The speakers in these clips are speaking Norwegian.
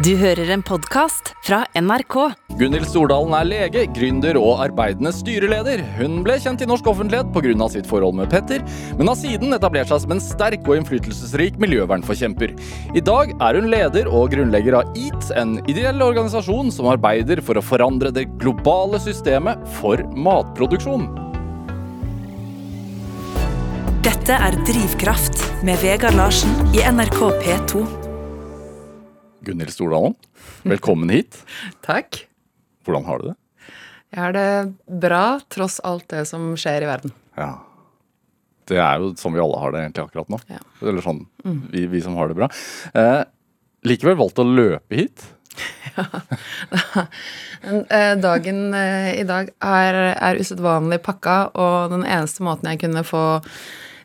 Du hører en podkast fra NRK. Gunhild Stordalen er lege, gründer og arbeidende styreleder. Hun ble kjent i norsk offentlighet pga. sitt forhold med Petter, men har siden etablert seg som en sterk og innflytelsesrik miljøvernforkjemper. I dag er hun leder og grunnlegger av EAT, en ideell organisasjon som arbeider for å forandre det globale systemet for matproduksjon. Dette er Drivkraft med Vegard Larsen i NRK P2. Gunhild Stordalen, velkommen hit. Takk. Hvordan har du det? Jeg har det bra tross alt det som skjer i verden. Ja. Det er jo som vi alle har det egentlig akkurat nå. Ja. Eller sånn, vi, vi som har det bra. Eh, likevel valgt å løpe hit. Men, eh, dagen eh, i dag er, er usedvanlig pakka, og den eneste måten jeg kunne få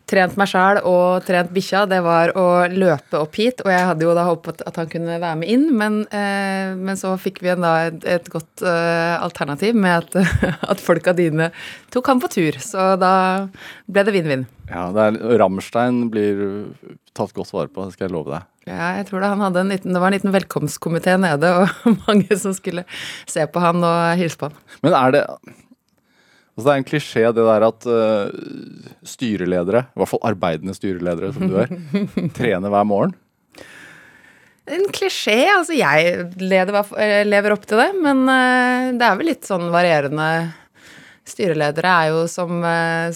trent meg sjæl og trent bikkja, det var å løpe opp hit. Og jeg hadde jo da håpet at han kunne være med inn, men, eh, men så fikk vi en da et, et godt eh, alternativ med at, at folka dine tok han på tur. Så da ble det vinn-vinn. Ja, det er, Ramstein blir tatt godt vare på, det skal jeg love deg. Ja, jeg tror det, han hadde en liten, det var en liten velkomstkomité nede, og mange som skulle se på han og hilse på han. Men er det altså Det er en klisjé det der at uh, styreledere, i hvert fall arbeidende styreledere som du er, trener hver morgen. En klisjé. Altså, jeg leder, eh, lever opp til det, men eh, det er vel litt sånn varierende. Styreledere er jo som,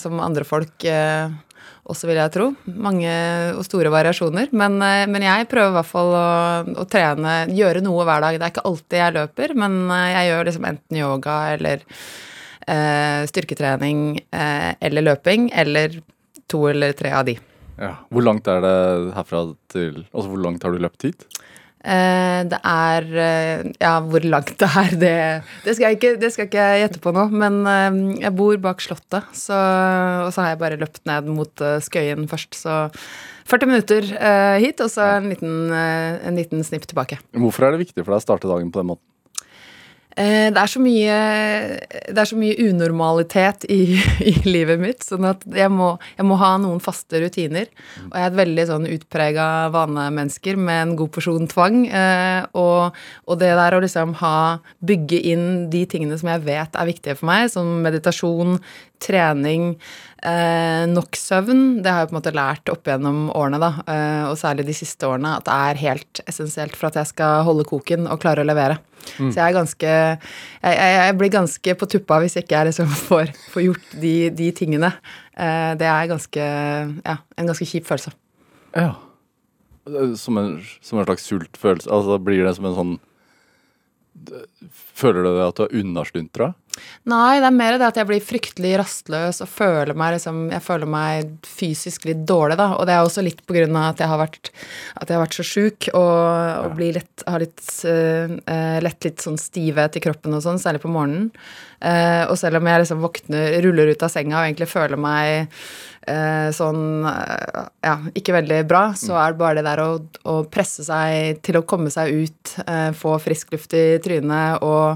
som andre folk også, vil jeg tro. Mange og store variasjoner. Men, men jeg prøver i hvert fall å, å trene, gjøre noe hver dag. Det er ikke alltid jeg løper, men jeg gjør liksom enten yoga eller eh, styrketrening eh, eller løping, eller to eller tre av de. Ja. Hvor langt er det herfra til Altså hvor langt har du løpt hit? Eh, det er eh, Ja, hvor langt det er, det, det, skal jeg ikke, det skal ikke jeg gjette på nå. Men eh, jeg bor bak Slottet, så, og så har jeg bare løpt ned mot eh, Skøyen først. Så 40 minutter eh, hit, og så en liten, en liten snipp tilbake. Hvorfor er det viktig for deg å starte dagen på den måten? Eh, det, er så mye, det er så mye unormalitet i, i livet mitt, sånn at jeg må, jeg må ha noen faste rutiner. Og jeg er et veldig sånn utprega vanemennesker med en god porsjon tvang. Eh, og, og det der å liksom ha Bygge inn de tingene som jeg vet er viktige for meg, som meditasjon, trening, eh, nok søvn, det har jeg på en måte lært opp gjennom årene, da, eh, og særlig de siste årene, at det er helt essensielt for at jeg skal holde koken og klare å levere. Så jeg er ganske jeg, jeg, jeg blir ganske på tuppa hvis jeg ikke jeg liksom får, får gjort de, de tingene. Eh, det er ganske ja, en ganske kjip følelse. Ja. Som en, som en slags sultfølelse? Altså blir det som en sånn Føler du det at du er unnastuntra? Nei, det er mer det at jeg blir fryktelig rastløs og føler meg liksom, jeg føler meg fysisk litt dårlig, da. Og det er også litt på grunn av at jeg har vært, at jeg har vært så sjuk og, og blir lett, har litt, eh, lett litt sånn stivhet i kroppen og sånn, særlig på morgenen. Uh, og selv om jeg liksom våkner, ruller ut av senga og egentlig føler meg uh, sånn ja, ikke veldig bra, så er det bare det der å, å presse seg til å komme seg ut, få frisk luft i trynet og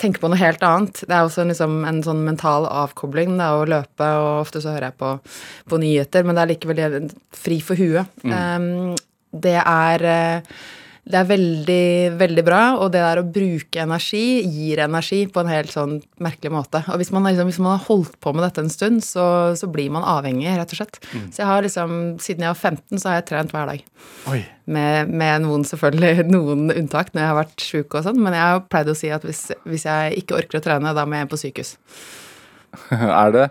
tenke på noe helt annet. Det er også liksom, en sånn mental avkobling da, å løpe, og ofte så hører jeg på, på nyheter, men det er likevel fri for huet. Um, det er eh, det er veldig, veldig bra, og det der å bruke energi gir energi på en helt sånn merkelig måte. Og hvis man, liksom, hvis man har holdt på med dette en stund, så, så blir man avhengig, rett og slett. Så jeg har liksom, siden jeg var 15, så har jeg trent hver dag. Oi. Med, med noen selvfølgelig, noen unntak når jeg har vært sjuk og sånn, men jeg har pleid å si at hvis, hvis jeg ikke orker å trene, da må jeg inn på sykehus. Er det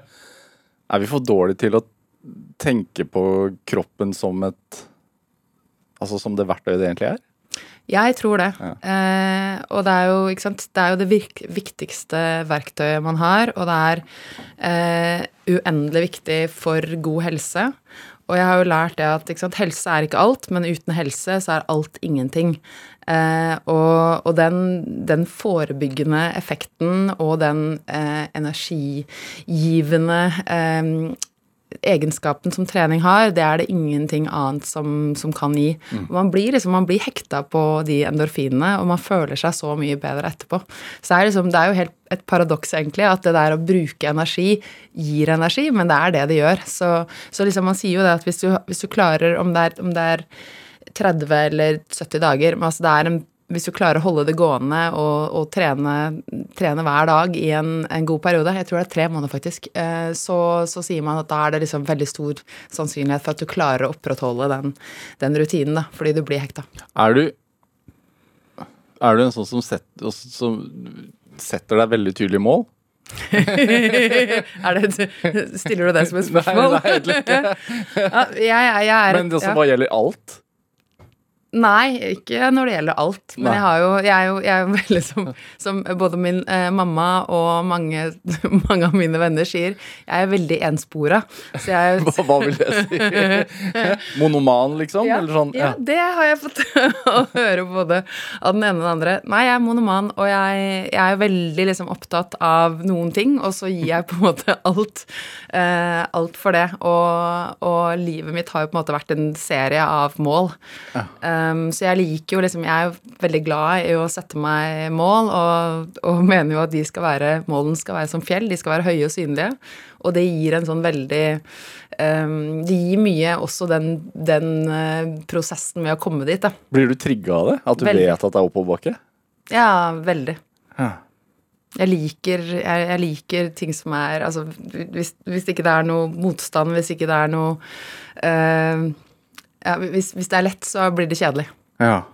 Er vi for dårlige til å tenke på kroppen som et Altså som det verktøyet det egentlig er? Jeg tror det. Eh, og det er jo, det er jo det virk, viktigste verktøyet man har, og det er eh, uendelig viktig for god helse. Og jeg har jo lært det at sant, helse er ikke alt, men uten helse så er alt ingenting. Eh, og og den, den forebyggende effekten og den eh, energigivende eh, egenskapen som trening har, det er det ingenting annet som, som kan gi. Mm. Man blir liksom, man blir hekta på de endorfinene, og man føler seg så mye bedre etterpå. Så det er, liksom, det er jo helt et paradoks, egentlig, at det der å bruke energi gir energi, men det er det det gjør. Så, så liksom man sier jo det at hvis du, hvis du klarer, om det, er, om det er 30 eller 70 dager, men altså det er en hvis du klarer å holde det gående og, og trene, trene, hver dag i en, en, god periode, jeg tror det er tre måneder faktisk, eh, så, så, sier man at da er det liksom veldig stor sannsynlighet for at du klarer å opprettholde den, den rutinen, da, fordi du blir hekta. Er du, er du en sånn som setter, som setter deg veldig tydelige mål? det, stiller du det som et spørsmål? Nei, nei egentlig ikke. ja, jeg, jeg er, Men det som ja. bare gjelder alt? Nei, ikke når det gjelder alt. Men jeg, har jo, jeg, er jo, jeg er jo veldig som, som både min eh, mamma og mange, mange, av mine venner sier, jeg er veldig enspora. Jeg, hva, hva, vil det si? Monoman, liksom? Ja, sånn, ja. ja, det har jeg fått å høre både av den ene og den andre. Nei, jeg er monoman, og jeg, jeg er veldig liksom, opptatt av noen ting, og så gir jeg på en måte alt, eh, alt for det. Og, og, livet mitt har jo på en måte vært en serie av mål. Ja. Um, så jeg liker jo liksom Jeg er veldig glad i å sette meg mål, og, og, mener jo at de skal være målene skal være som fjell. De skal være høye og synlige. Og det gir en sånn veldig um, Det gir mye også den, den uh, prosessen med å komme dit, da. Blir du trigga av det? At du veldig. vet at det er oppoverbakke? Ja, veldig. Ja. Jeg liker, jeg, jeg liker, ting som er Altså, hvis, hvis ikke det er noe motstand, hvis ikke det er noe uh, ja, hvis, hvis, det er lett, så blir det kjedelig. Ja.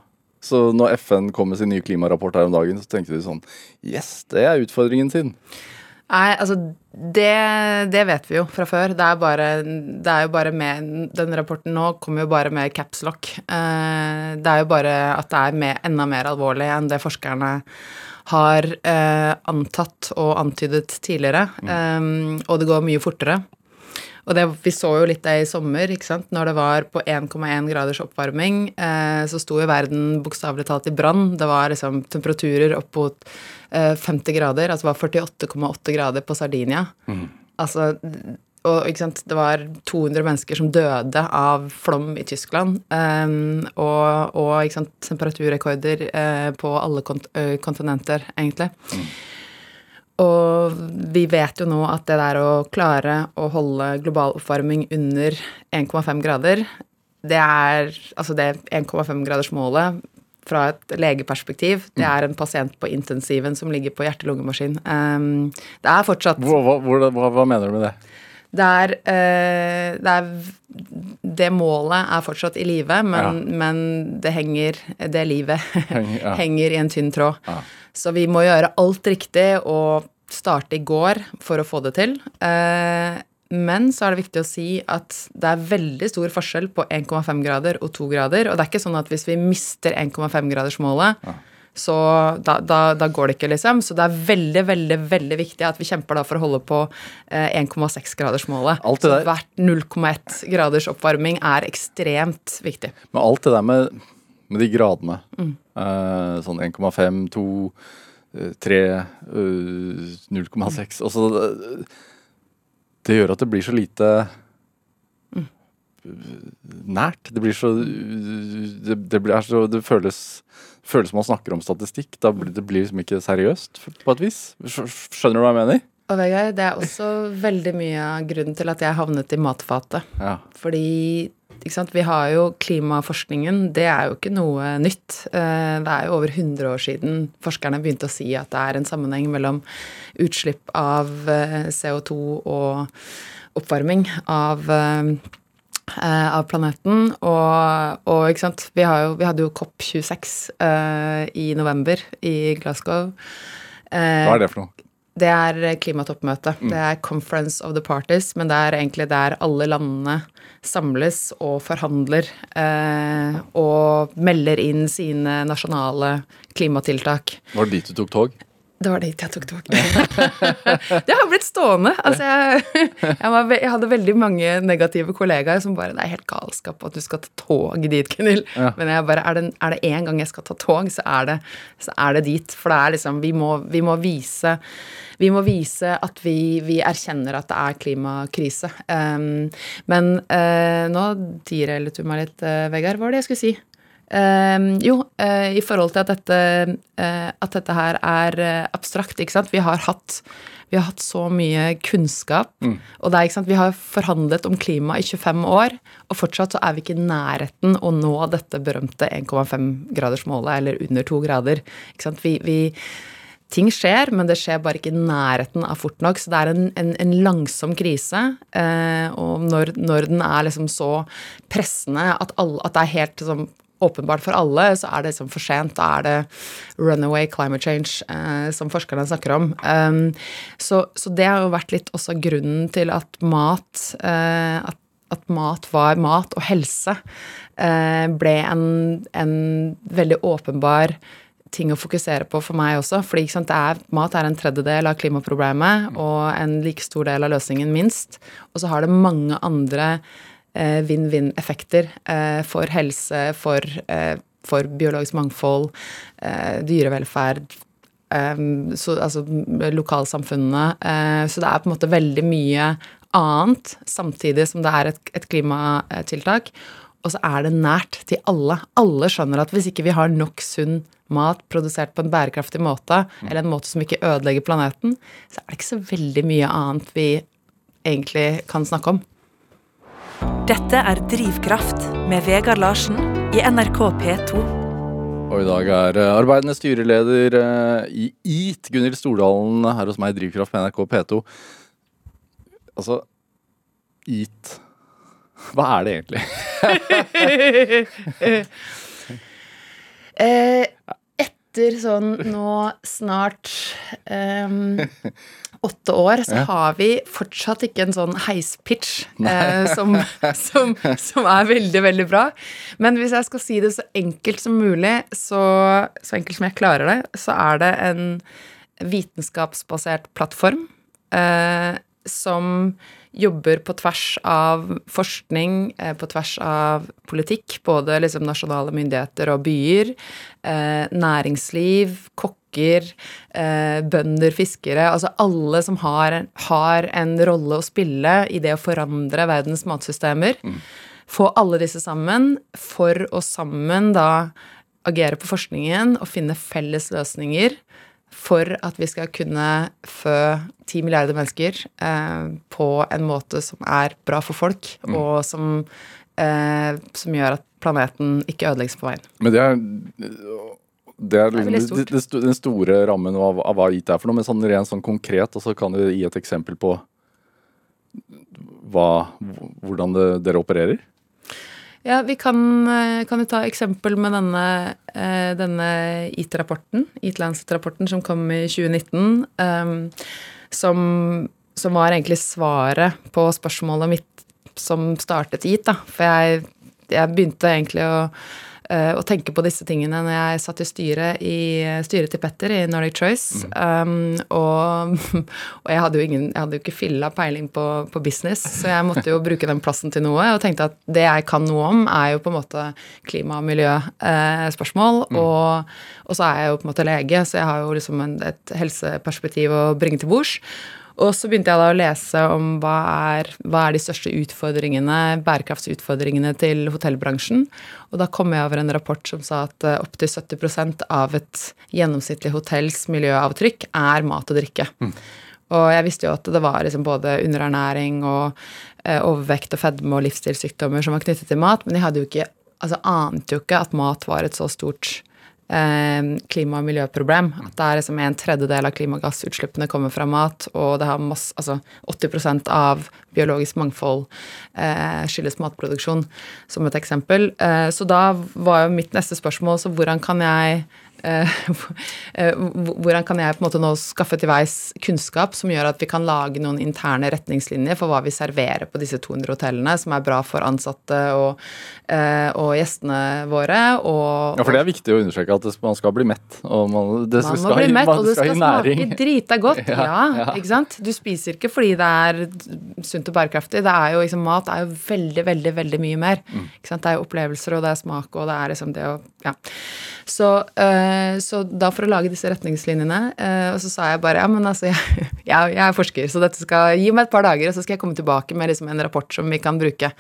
Så når FN kom med sin nye klimarapport her om dagen, så tenkte de sånn Yes, det er utfordringen sin. Nei, altså det, det, vet vi jo fra før. Det er, bare, det er jo bare med Den rapporten nå kommer jo bare med caps lock. det er jo bare at det er med, enda mer alvorlig enn det forskerne har eh, antatt og antydet tidligere. Mm. Um, og det går mye fortere. Og det, vi så jo litt det i sommer, ikke sant. Når det var på 1,1 graders oppvarming, eh, så sto jo verden bokstavelig talt i brann. Det var liksom temperaturer opp mot eh, 50 grader. Altså det var 48,8 grader på Sardinia. Mm. Altså og ikke sant, det var 200 mennesker som døde av flom i Tyskland. Um, og, og ikke sant, temperaturrekorder uh, på alle kont kontinenter, egentlig. Mm. Og vi vet jo nå at det der å klare å holde global oppvarming under 1,5 grader, det er altså det 1,5-gradersmålet fra et legeperspektiv. Det er en pasient på intensiven som ligger på hjerte-lungemaskin. Um, det er fortsatt hva, hva, hva, hva, mener du med det? Det er, uh, det, er det målet er fortsatt i live, men, ja. men, det henger Det livet ja. henger i en tynn tråd. Ja. Så vi må gjøre alt riktig og starte i går for å få det til. Uh, men så er det viktig å si at det er veldig stor forskjell på 1,5 grader og 2 grader. Og det er ikke sånn at hvis vi mister 1,5-gradersmålet, ja. Så da, da, da, går det ikke, liksom. Så det er veldig, veldig veldig viktig at vi kjemper da for å holde på eh, 1,6-gradersmålet. Så hvert 0,1 graders oppvarming er ekstremt viktig. Men alt det der med, med de gradene, mm. eh, sånn 1,5, 2 3, 0,6 Altså det gjør at det blir så lite nært. Det blir så Det, det, blir, det føles, føles som man snakker om statistikk. Da blir det blir liksom ikke seriøst, på et vis. Skjønner du hva jeg mener? Og Vegard, det er også veldig mye av grunnen til at jeg havnet i matfatet. Ja. Fordi vi har jo klimaforskningen, det er jo ikke noe nytt. Eh, det er jo over 100 år siden forskerne begynte å si at det er en sammenheng mellom utslipp av eh, CO2 og oppvarming av eh, av planeten. Og, og, ikke sant Vi, jo, vi hadde jo COP26 eh, i november i Glasgow. Eh, Hva er det for noe? Det er klimatoppmøte. Mm. Det er Conference of the Parties, men det er egentlig der alle landene samles og forhandler eh, og melder inn sine nasjonale klimatiltak. Var det dit du tok tog? Det var dit jeg tok tog. det har blitt stående. Altså, jeg, jeg, var, jeg, hadde veldig mange negative kollegaer som bare Det er helt galskap at du skal ta tog dit, Gunhild. Ja. Men jeg bare, er det, er det en gang jeg skal ta tog, så er det, så er det dit. For det er liksom Vi må, vi må vise vi må vise at vi, vi, erkjenner at det er klimakrise. Um, men uh, nå derailet du meg litt, uh, Vegard. Hva var det jeg skulle si? Eh, jo, uh, i forhold til at dette, uh, at dette her er eh, abstrakt, ikke sant. Vi har hatt, vi har hatt så mye kunnskap. Og det er, ikke sant, vi har forhandlet om klima i 25 år, og fortsatt så er vi ikke i nærheten å nå dette berømte 1,5-gradersmålet, eller under to grader. Ikke sant? Vi, vi Ting skjer, men det skjer bare ikke i nærheten av fort nok. Så det er en, en, en langsom krise. Eh, og når, når, den er liksom så pressende at, alle, at det er helt liksom, åpenbart for alle, så er det liksom for sent. Da er det runaway climate change, eh, som forskerne snakker om. Um, så, så, det har jo vært litt også grunnen til at mat eh, at, at mat var mat, og helse eh, ble en, en veldig åpenbar ting å fokusere på for meg også. fordi mat er en tredjedel av klimaproblemet og en like stor del av løsningen, minst. Og så har det mange andre eh, vinn-vinn-effekter eh, for helse, for, eh, for biologisk mangfold, eh, dyrevelferd. Eh, så, altså lokalsamfunnene. Eh, så det er på en måte veldig mye annet, samtidig som det er et, et klimatiltak. Og så er det nært til alle. Alle skjønner at hvis ikke vi har nok sunn mat produsert på en bærekraftig måte, eller en måte som ikke ødelegger planeten, så er det ikke så veldig mye annet vi egentlig kan snakke om. Dette er Drivkraft med Vegard Larsen i NRK P2. Og i dag er eh, arbeidende styreleder eh, i EAT, Gunhild Stordalen, her hos meg i Drivkraft på NRK P2. Altså EAT Hva er det egentlig? eh, etter sånn nå snart um, åtte år, så ja. har vi fortsatt ikke en sånn heispitch eh, som, som, som, er veldig, veldig bra. Men hvis jeg skal si det så enkelt som mulig, så, så enkelt som jeg klarer det, så er det en vitenskapsbasert plattform eh, som jobber på tvers av forskning, eh, på tvers av politikk, både liksom nasjonale myndigheter og byer, eh, næringsliv, kokker, eh, bønder, fiskere Altså alle som har, har, en rolle å spille i det å forandre verdens matsystemer. Mm. Få alle disse sammen for å sammen da agere på forskningen og finne felles løsninger for at vi skal kunne fø ti milliarder mennesker eh, på en måte som er bra for folk, mm. og som, eh, som, gjør at planeten ikke ødelegges på veien. Men det er, det er, det er det, det, den store rammen av, av hva IT er for noe, men sånn rent sånn konkret, og så kan du gi et eksempel på hva, hvordan dere opererer? Ja, vi kan, eh, kan vi ta eksempel med denne, eh, denne IT-rapporten, IT-Lancet-rapporten som kom i 2019, um, som, som, var egentlig svaret på spørsmålet mitt som startet IT, da. For jeg, jeg begynte egentlig å å tenke på disse tingene når jeg satt i styret, i styret til Petter i Nordic Choice. Mm. Um, og, og, jeg hadde jo ingen, jeg hadde jo ikke filla peiling på, på, business, så jeg måtte jo bruke den plassen til noe. Og tenkte at det jeg kan noe om, er jo på en måte klima- og miljøspørsmål. Mm. Og, og, så er jeg jo på en måte lege, så jeg har jo liksom en, et helseperspektiv å bringe til bords. Og så begynte jeg da å lese om hva er, hva er de største utfordringene, bærekraftsutfordringene til hotellbransjen. Og da kom jeg over en rapport som sa at uh, opptil 70% av et gjennomsnittlig hotells miljøavtrykk er mat og drikke. Mm. Og jeg visste jo at det var liksom både underernæring og uh, overvekt og fedme og livsstilssykdommer som var knyttet til mat, men jeg hadde jo ikke, altså ante jo ikke at mat var et så stort Eh, klima- og miljøproblem. At det er liksom en tredjedel av klimagassutslippene kommer fra mat, og det har masse, altså 80% av biologisk mangfold eh, skyldes matproduksjon, som et eksempel. Eh, så da var jo mitt neste spørsmål så hvordan kan jeg Eh, eh, hvordan kan jeg på en måte nå skaffe til veis kunnskap som gjør at vi kan lage noen interne retningslinjer for hva vi serverer på disse 200 hotellene, som er bra for ansatte og, eh, og gjestene våre. Og, ja, for det er viktig å understreke at man skal bli mett. Og man, det man skal, må bli mett, og det skal, skal smake drita godt. ja, ja, ja, ikke sant? Du spiser ikke fordi det er sunt og bærekraftig. Det er jo liksom, Mat er jo veldig, veldig, veldig mye mer. Mm. Ikke sant? Det er jo opplevelser, og det er smak, og det er liksom det å Ja. Så øh, Eh, så da for å lage disse retningslinjene, eh, og så sa jeg bare ja, men altså, jeg, jeg, jeg er forsker, så dette skal gi meg et par dager, og så skal jeg komme tilbake med liksom en rapport som vi kan bruke.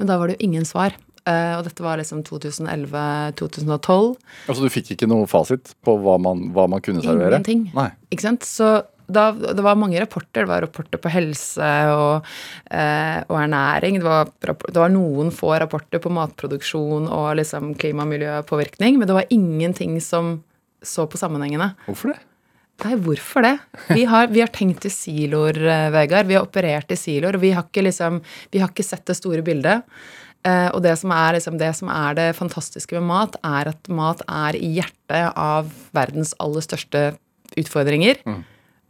Men da var det jo ingen svar. Eh, og dette var liksom 2011-2012. Altså du fikk ikke noe fasit på hva man, hva man kunne servere? Ingenting. Nei. Ikke sant? Så da, det var mange rapporter. Det var rapporter på helse og, eh, og ernæring. Det var, det var, noen få rapporter på matproduksjon og liksom klima- og miljøpåvirkning, men det var ingenting som så på sammenhengene. Hvorfor det? Nei, hvorfor det? Vi har, vi har tenkt i siloer, eh, Vegard. Vi har operert i siloer. Vi har ikke, liksom, vi har ikke sett det store bildet. Eh, og det som, er, liksom, det som er det fantastiske med mat, er at mat er i hjertet av verdens aller største utfordringer. Mm.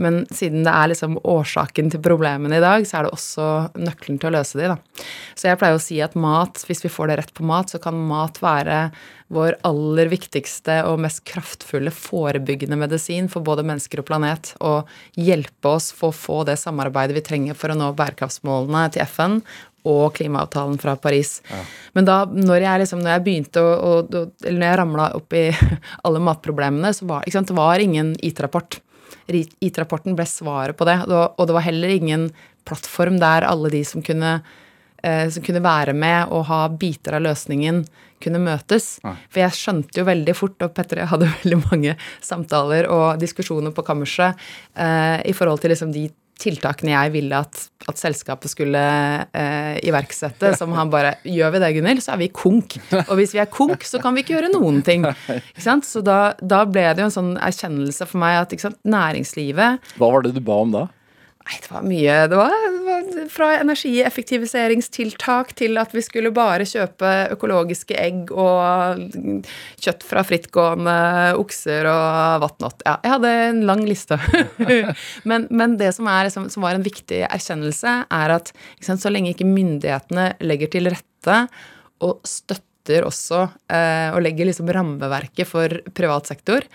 Men siden det er liksom årsaken til problemene i dag, så er det også nøkkelen til å løse de, da. Så jeg pleier å si at mat, hvis vi får det rett på mat, så kan mat være vår aller viktigste og mest kraftfulle forebyggende medisin for både mennesker og planet. Og hjelpe oss for å få det samarbeidet vi trenger for å nå bærekraftsmålene til FN og klimaavtalen fra Paris. Ja. Men da når jeg, liksom, når jeg begynte å, å, Eller når jeg ramla opp i alle matproblemene, så var sant, det var ingen IT-rapport. IT-rapporten ble svaret på det, og det var heller ingen plattform der alle de som kunne, eh, som kunne være med og ha biter av løsningen, kunne møtes. For jeg skjønte jo veldig fort, og Petter og jeg hadde veldig mange samtaler og diskusjoner på kammerset eh, i forhold til liksom de tiltakene jeg ville at, at selskapet skulle eh, iverksette, som han bare Gjør vi det, Gunhild, så er vi konk. Og hvis vi er konk, så kan vi ikke gjøre noen ting. Ikke sant? Så da, da ble det jo en sånn erkjennelse for meg at sant, næringslivet Hva var det du ba om da? Nei, det var mye. Det var, fra energieffektiviseringstiltak til at vi skulle bare kjøpe økologiske egg og kjøtt fra frittgående okser og whatnot. Ja, jeg hadde en lang liste. men, men, det som, er, som, var en viktig erkjennelse, er at sant, så lenge ikke myndighetene legger til rette og støtter også eh, og legger liksom rammeverket for privat sektor,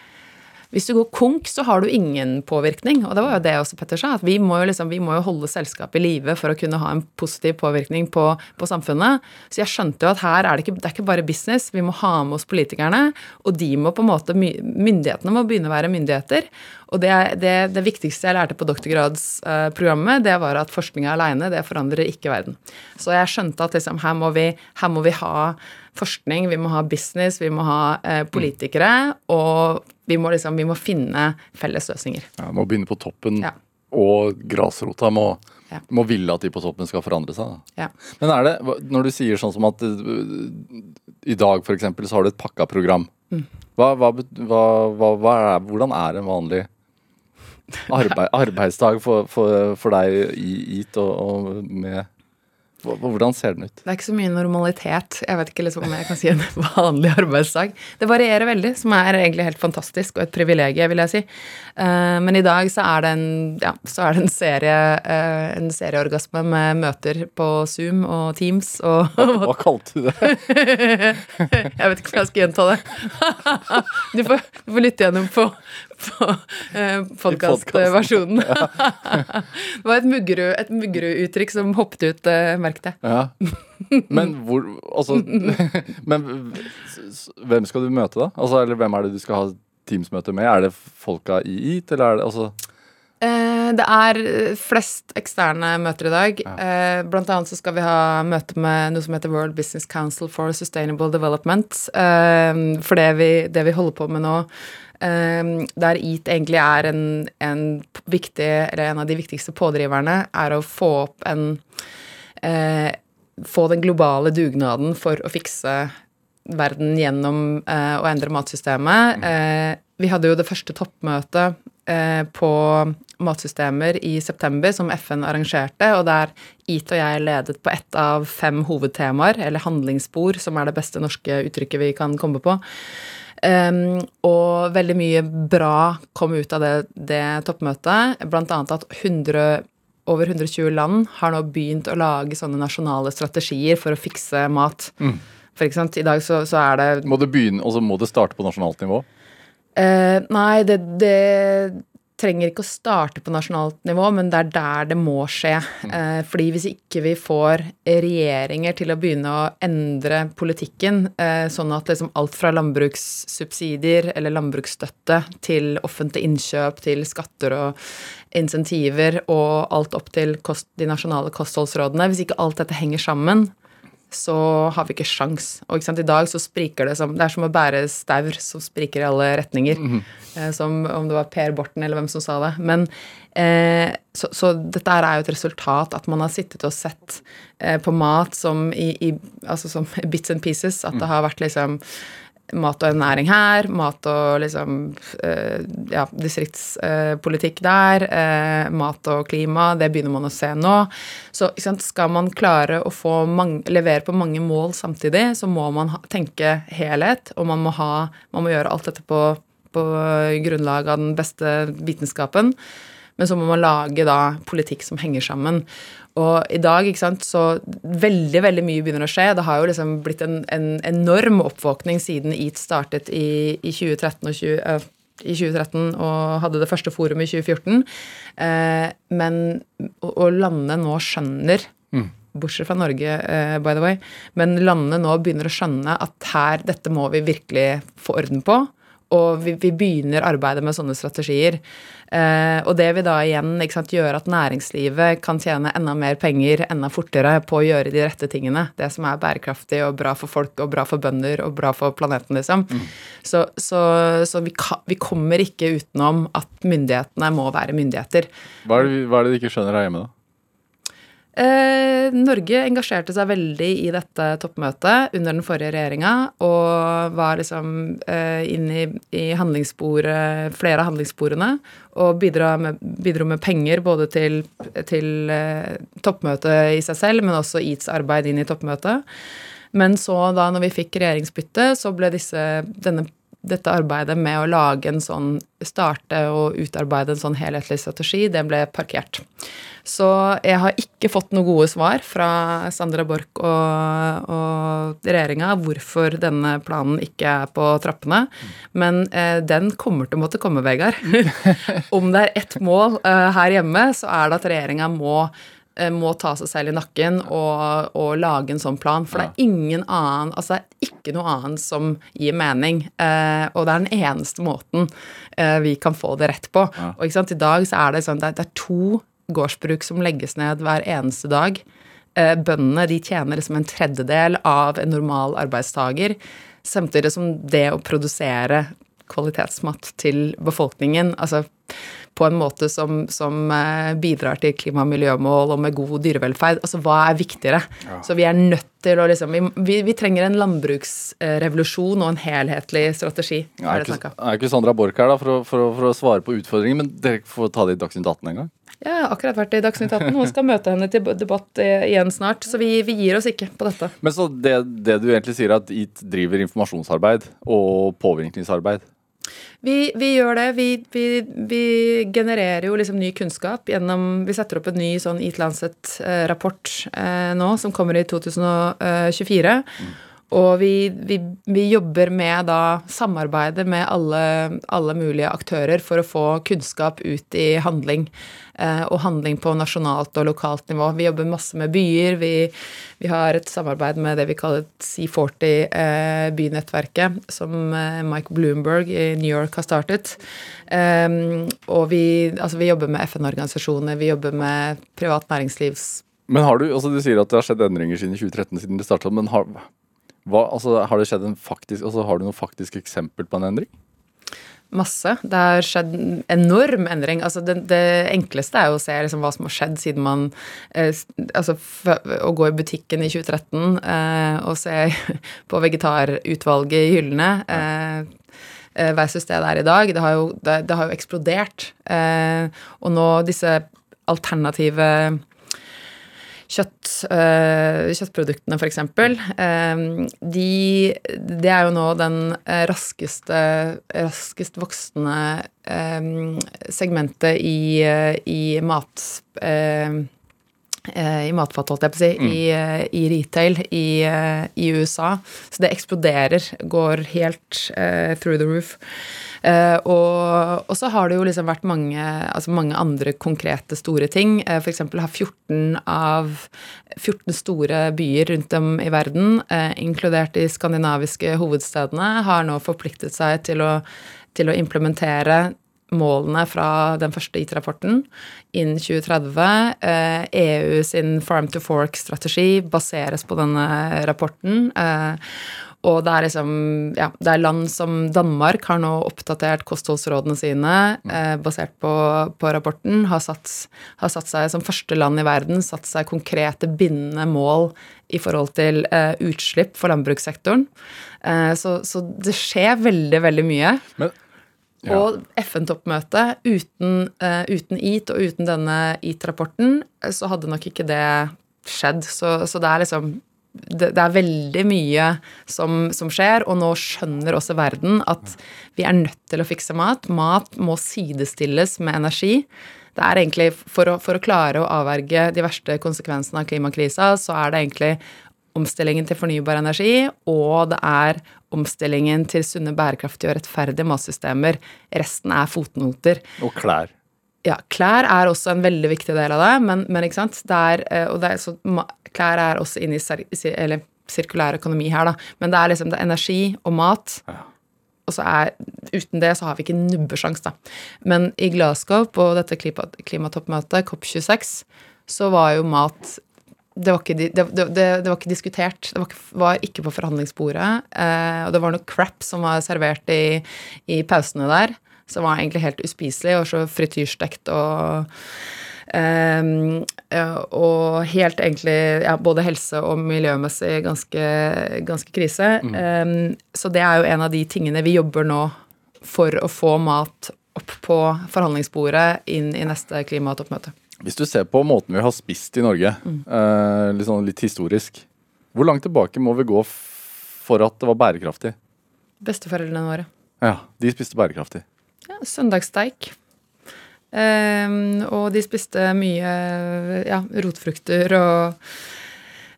hvis du går konk, så har du ingen påvirkning. Og det var jo det også Petter sa, at vi må jo, liksom, vi må jo holde selskapet i live for å kunne ha en positiv påvirkning på, på, samfunnet. Så jeg skjønte jo at her er det, ikke, det er ikke bare business, vi må ha med oss politikerne. Og de må på en måte, myndighetene må begynne å være myndigheter. Og det, det, det viktigste jeg lærte på doktorgradsprogrammet, det var at forskninga aleine, det forandrer ikke verden. Så jeg skjønte at liksom, her, må vi, her må vi ha forskning, vi må ha business, vi må ha eh, politikere, og vi må, liksom, vi må finne felles løsninger. Ja, Må begynne på toppen, ja. og grasrota må, ja. må, ville at de på toppen skal forandre seg. Ja. Men er det, når du sier sånn som at uh, i dag f.eks. så har du et pakka program. Mm. Hva, hva, hva, er, hvordan er en vanlig arbeid, arbeidsdag for, for, for, deg i IT og, og med hvordan ser den ut? Det er ikke så mye normalitet. Jeg vet ikke liksom om jeg kan si en vanlig arbeidsdag. Det varierer veldig, som er egentlig helt fantastisk, og et privilegium, vil jeg si. Eh, men i dag så er det en, ja, er det en, serie, eh, en serieorgasme med møter på Zoom og Teams og Hva, hva kalte du det? jeg vet ikke om jeg skal gjenta det. du, får, du får lytte gjennom på, på eh, podkastversjonen. det var et Muggerud-uttrykk som hoppet ut, eh, merk det. Ja. Men hvor Altså Men hvem skal du møte, da? Altså, eller hvem er det du skal ha Teams-møte med? Er det folka i EAT, eller er det altså eh, det er flest eksterne møter i dag. Ja. Eh, blant annet så skal vi ha møte med noe som heter World Business Council for Sustainable Development. Eh, for det vi, det vi holder på med nå, der EAT egentlig er en, en, viktig, eller en av de viktigste pådriverne, er å få opp en Få den globale dugnaden for å fikse verden gjennom eh, å endre matsystemet. Eh, vi hadde jo det første toppmøtet eh, på matsystemer i september, som FN arrangerte, og der IT og jeg ledet på ett av fem hovedtemaer, eller handlingsspor, som er det beste norske uttrykket vi kan komme på. Um, og veldig mye bra kom ut av det, det toppmøtet, annet at 100 over 120 land har nå begynt å lage sånne nasjonale strategier for å fikse mat. Mm. For i dag så, så er det Må det begynne, og så må det starte på nasjonalt nivå? Uh, nei, det, det, trenger ikke å starte på nasjonalt nivå, men det er der det må skje. Mm. Eh, fordi hvis ikke vi får regjeringer til å begynne å endre politikken, eh, sånn at liksom alt fra landbrukssubsidier eller landbruksstøtte til offentlig innkjøp, til skatter og insentiver og alt opp til kost, de nasjonale kostholdsrådene Hvis ikke alt dette henger sammen, så har vi ikke sjans. Og ikke sant? i dag så spriker det som Det er som å bære staur som spriker i alle retninger. Eh, som om det var Per Borten eller hvem som sa det. Men eh, så, så, dette er jo et resultat at man har sittet og sett eh, på mat som i, i Altså som bits and pieces. At det har vært liksom mat og ernæring her, mat og liksom eh, ja, distriktspolitikk der, eh, mat og klima, det begynner man å se nå. Så skal man klare å få mange, levere på mange mål samtidig, så må man ha, tenke helhet, og man må, ha, man må gjøre alt dette på, på grunnlag av den beste vitenskapen. Men så må man lage da politikk som henger sammen. Og i dag, ikke sant, så veldig, veldig mye begynner å skje. Det har jo liksom blitt en, en enorm oppvåkning siden EAT startet i, i 2013 og 20, uh, i 2013 og hadde det første forumet i 2014. Eh, men og landene nå skjønner mm. Bortsett fra Norge, eh, by the way. Men landene nå begynner å skjønne at her, dette må vi virkelig få orden på. Og vi, vi begynner arbeidet med sånne strategier. Eh, og det vil da igjen sant, gjøre at næringslivet kan tjene enda mer penger enda fortere på å gjøre de rette tingene. Det som er bærekraftig og bra for folk og bra for bønder og bra for planeten, liksom. Mm. Så, så, så vi, kan, vi, kommer ikke utenom at myndighetene må være myndigheter. Hva er det, hva er det de ikke skjønner her hjemme, da? Eh, Norge engasjerte seg veldig i dette toppmøtet under den forrige regjeringa og var liksom eh, inne i, i handlingssporet, flere av handlingssporene og bidro med, bidro med penger både til, til eh, toppmøtet i seg selv, men også EATs arbeid inn i toppmøtet. Men så, da når vi fikk regjeringsbytte, så ble disse, denne dette arbeidet med å lage en sånn Starte og utarbeide en sånn helhetlig strategi, det ble parkert. Så jeg har ikke fått noen gode svar fra Sandra Borch og, og regjeringa hvorfor denne planen ikke er på trappene. Men eh, den kommer til å måtte komme, Vegard. Om det er ett mål eh, her hjemme, så er det at regjeringa må må ta seg selv i nakken og, og, lage en sånn plan. For det er ingen annen Altså det er ikke noe annet som gir mening. Eh, og det er den eneste måten eh, vi kan få det rett på. Ja. Og ikke sant, i dag så er det sånn det er, det er to gårdsbruk som legges ned hver eneste dag. Eh, bøndene de tjener liksom en tredjedel av en normal arbeidstaker. Samtidig som det å produsere kvalitetsmat til befolkningen altså på en måte som, som eh, bidrar til klima- og miljømål og med god dyrevelferd. Altså hva er viktigere? Ja. Så vi er nødt til å liksom vi, vi, trenger en landbruksrevolusjon og en helhetlig strategi. Ja, er, ikke, er ikke Sandra Borch her da, for å, for, å, for å, svare på utfordringen, men dere får ta det i Dagsnytt 18 en gang? Ja, jeg har akkurat vært i Dagsnytt 18. og skal møte henne til debatt igjen snart. Så vi, vi gir oss ikke på dette. Men så det, det du egentlig sier, er at IT driver informasjonsarbeid og påvirkningsarbeid? Vi, vi, gjør det. Vi, vi, vi, genererer jo liksom ny kunnskap gjennom Vi setter opp en ny sånn Eat Lancet-rapport eh, nå, som kommer i 2024. Mm. Og vi, vi, vi, jobber med da samarbeidet med alle, alle, mulige aktører for å få kunnskap ut i handling. Eh, og handling på nasjonalt og lokalt nivå. Vi jobber masse med byer. Vi, vi har et samarbeid med det vi kaller C40-bynettverket, eh, som eh, Mike Bloomberg i New York har startet. Eh, og vi, altså vi jobber med FN-organisasjoner, vi jobber med privat næringslivs men har du, altså du sier at det har skjedd endringer siden 2013, siden det starta. Men har, hva, altså, har det skjedd en faktisk, altså, har du noe faktisk eksempel på en endring? Masse. Det har skjedd en enorm endring. Altså det, det, enkleste er jo å se liksom hva som har skjedd siden man eh, Altså å gå i butikken i 2013 eh, og se på vegetarutvalget i hyllene eh, eh, versus det det er i dag. Det har jo, det, det har jo eksplodert. Eh, og nå disse alternative kjøtt, øh, kjøttproduktene, f.eks. Øh, de, det er jo nå den eh, raskeste, raskest voksende um, segmentet i, i mat... i matfat, holdt jeg på å si, mm. i, i, retail i, i, USA. Så det eksploderer, går helt through the roof. Uh, og, og, så har det jo liksom vært mange, altså mange andre konkrete store ting. Uh, F.eks. har 14 av 14 store byer rundt om i verden, uh, inkludert de skandinaviske hovedstedene, har nå forpliktet seg til å, til å implementere målene fra den første IT-rapporten innen 2030. Eh, EU sin Farm to Fork-strategi baseres på denne rapporten. Eh, og det er liksom Ja, det er land som Danmark har nå oppdatert kostholdsrådene sine eh, basert på, på rapporten. Har satt, har satt, seg som første land i verden satt seg konkrete bindende mål i forhold til eh, utslipp for landbrukssektoren. Eh, så, så, det skjer veldig, veldig mye. Men, ja. Og FN-toppmøtet uten, uh, uten EAT og uten denne EAT-rapporten, så hadde nok ikke det skjedd. Så, så det er liksom det, det, er veldig mye som, som, skjer, og nå skjønner også verden at vi er nødt til å fikse mat. Mat må sidestilles med energi. Det er egentlig, For å, for å klare å avverge de verste konsekvensene av klimakrisa, så er det egentlig omstillingen til fornybar energi, og det er omstillingen til sunne, bærekraftige og rettferdige matsystemer. Resten er fotnoter. Og klær. Ja, klær er også en veldig viktig del av det, men, men ikke sant det er, eh, og det er, så, Klær er også inne i eller, sirkulær økonomi her, da. Men det er liksom det er energi og mat. Ja. Og så er Uten det så har vi ikke nubbesjans, da. Men i Glasgow, på dette klimatoppmøtet, COP26, så var jo mat det var, ikke, det, det, det var ikke, diskutert. Det var ikke, var ikke på forhandlingsbordet. Eh, og det var noe crap som var servert i, i pausene der som var egentlig helt uspiselig, og så frityrstekt og Um, og helt egentlig ja, både helse- og miljømessig ganske, ganske krise. Mm. Um, så det er jo en av de tingene vi jobber nå for å få mat opp på forhandlingsbordet inn i neste klimatoppmøte. Hvis du ser på måten vi har spist i Norge, mm. uh, litt, sånn, litt historisk, hvor langt tilbake må vi gå for at det var bærekraftig? Besteforeldrene våre. Ja, de spiste bærekraftig. Ja, søndagssteik. Um, og de spiste mye ja, rotfrukter og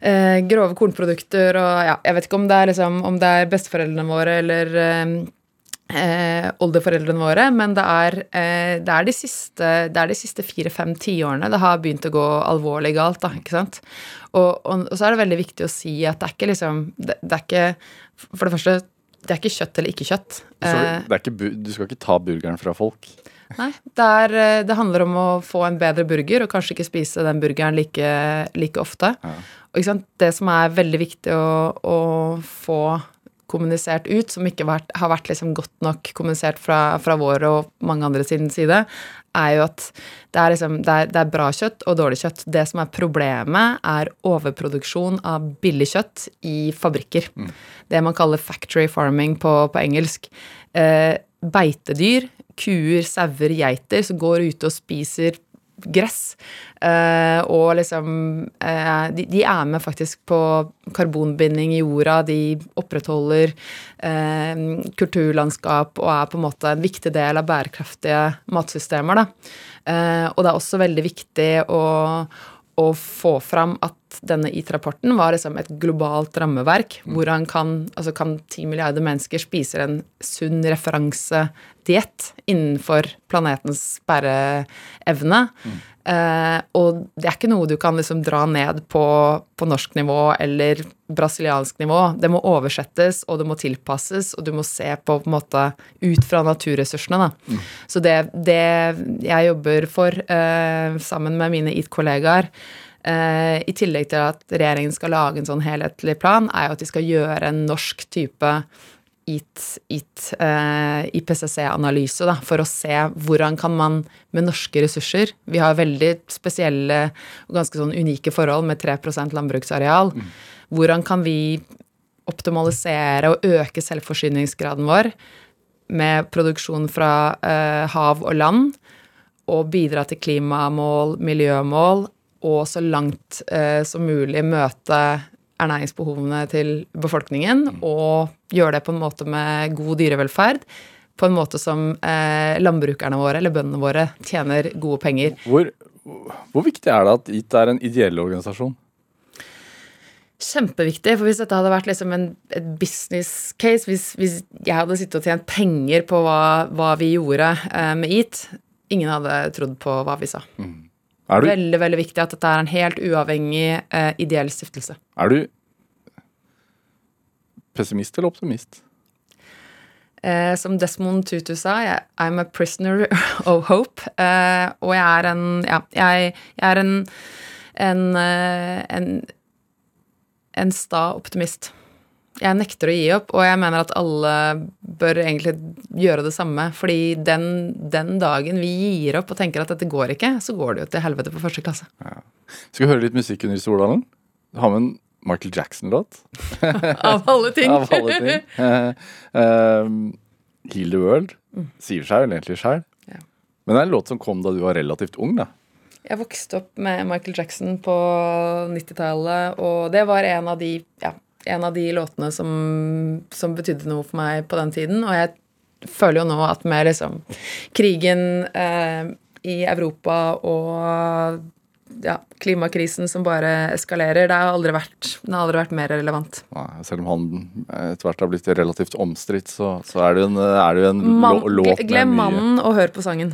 uh, grove kornprodukter og ja, jeg vet ikke om det er, liksom, om det er besteforeldrene våre eller uh, oldeforeldrene våre, men det er, uh, det er de siste, siste fire-fem tiårene det har begynt å gå alvorlig galt. da, ikke sant? Og, og, og, så er det veldig viktig å si at det er ikke liksom det, det er ikke For det første det er ikke kjøtt eller ikke kjøtt. Så ikke, du skal ikke ta burgeren fra folk? Nei. Det, er, eh, det, handler om å få en bedre burger, og kanskje ikke spise den burgeren like, like ofte. Ja. Og Det som er veldig viktig å, å få kommunisert ut, som ikke vært, har vært liksom godt nok kommunisert fra, fra, vår og mange andre sin side, er jo at det er, liksom, det, er, det er, bra kjøtt og dårlig kjøtt. Det som er problemet, er overproduksjon av billig kjøtt i fabrikker. Mm. Det man kaller factory farming på, på engelsk. Eh, beitedyr, kuer, sauer, geiter, som går ute og spiser gress. Uh, og liksom uh, de, de, er med faktisk på karbonbinding i jorda. De opprettholder uh, kulturlandskap og er på en måte en viktig del av bærekraftige matsystemer. Da. og det er også veldig viktig å, å få fram at denne IT-rapporten var liksom et globalt rammeverk. Mm. Hvordan kan, altså kan 10 milliarder mennesker spise en sunn referansediett innenfor planetens bæreevne. Mm. Eh, og det er ikke noe du kan liksom dra ned på, på norsk nivå eller brasiliansk nivå. Det må oversettes, og det må tilpasses, og du må se på, på en måte ut fra naturressursene. Da. Mm. Så det, det, jeg jobber for, eh, sammen med mine IT-kollegaer, Eh, I tillegg til at regjeringen skal lage en sånn helhetlig plan, er jo at de skal gjøre en norsk type IPCC-analyse eh, for å se hvordan kan man med norske ressurser Vi har veldig spesielle og ganske sånn unike forhold med 3 landbruksareal. Mm. Hvordan kan vi optimalisere og øke selvforsyningsgraden vår med produksjon fra eh, hav og land, og bidra til klimamål, miljømål, og så langt eh, som mulig møte ernæringsbehovene til befolkningen mm. og gjøre det på en måte med god dyrevelferd. På en måte som eh, landbrukerne våre eller bøndene våre tjener gode penger. Hvor, hvor viktig er det at IT er en ideell organisasjon? Kjempeviktig. For hvis dette hadde vært liksom en business case, hvis, hvis, jeg hadde sittet og tjent penger på hva, hva vi gjorde eh, med EAT, ingen hadde trodd på hva vi sa. Mm. Er du, veldig veldig viktig at dette er en helt uavhengig eh, ideell stiftelse. Er du pessimist eller optimist? Eh, som Desmond Tutu sa, jeg, I'm a prisoner of hope. Eh, og jeg er en Ja, jeg, jeg er en en, eh, en en sta optimist. Jeg nekter å gi opp, og jeg mener at alle bør egentlig gjøre det samme. Fordi den, den dagen vi gir opp og tenker at dette går ikke, så går det jo til helvete på første klasse. Skal vi høre litt musikk under Stordalen? Har med en Michael Jackson-låt. Av alle ting. Av alle ting. Uh, Heal the World sier seg vel egentlig sjøl. Ja. Men det er en låt som kom da du var relativt ung, da. Jeg vokste opp med Michael Jackson på 90-tallet, og det var en av de, ja, en av de låtene som, som betydde noe for meg på den tiden. Og jeg føler jo nå at med liksom krigen eh, i Europa og ja, klimakrisen som bare eskalerer, det har aldri vært, den har aldri vært mer relevant. Nei, Selv om han etter hvert har blitt relativt omstridt, så, så er det jo en, er det en Man, låt med glem mye- mannen og hør på sangen.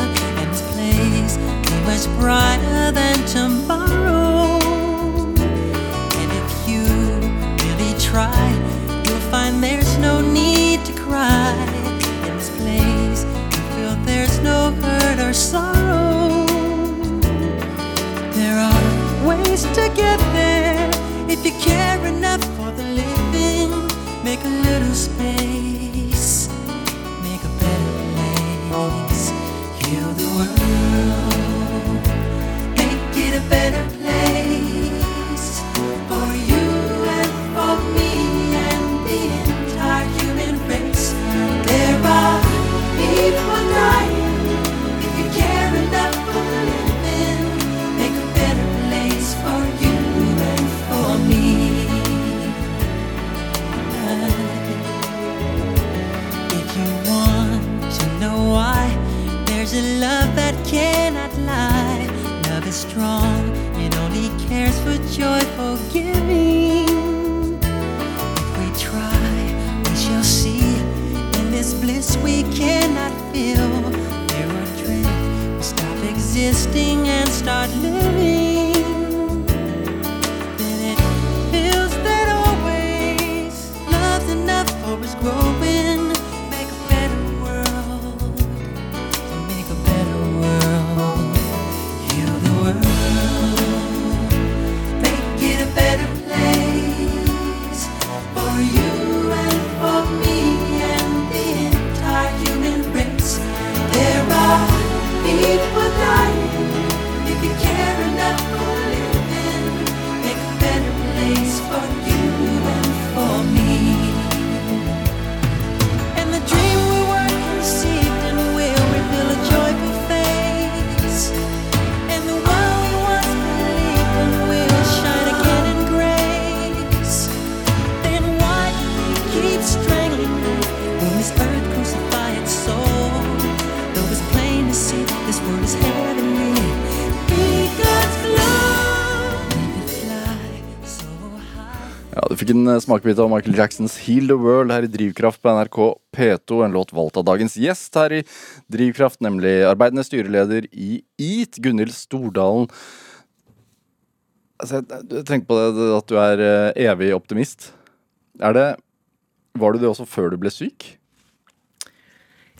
days be brighter than tomorrow. Smakebit av Michael Jacksons Heal the World her i Drivkraft på NRK P2. En låt valgt av dagens gjest her i Drivkraft, nemlig arbeidende styreleder i EAT, Gunhild Stordalen. Altså, tenker på det at du er eh, evig optimist. Er det Var du det også før du ble syk?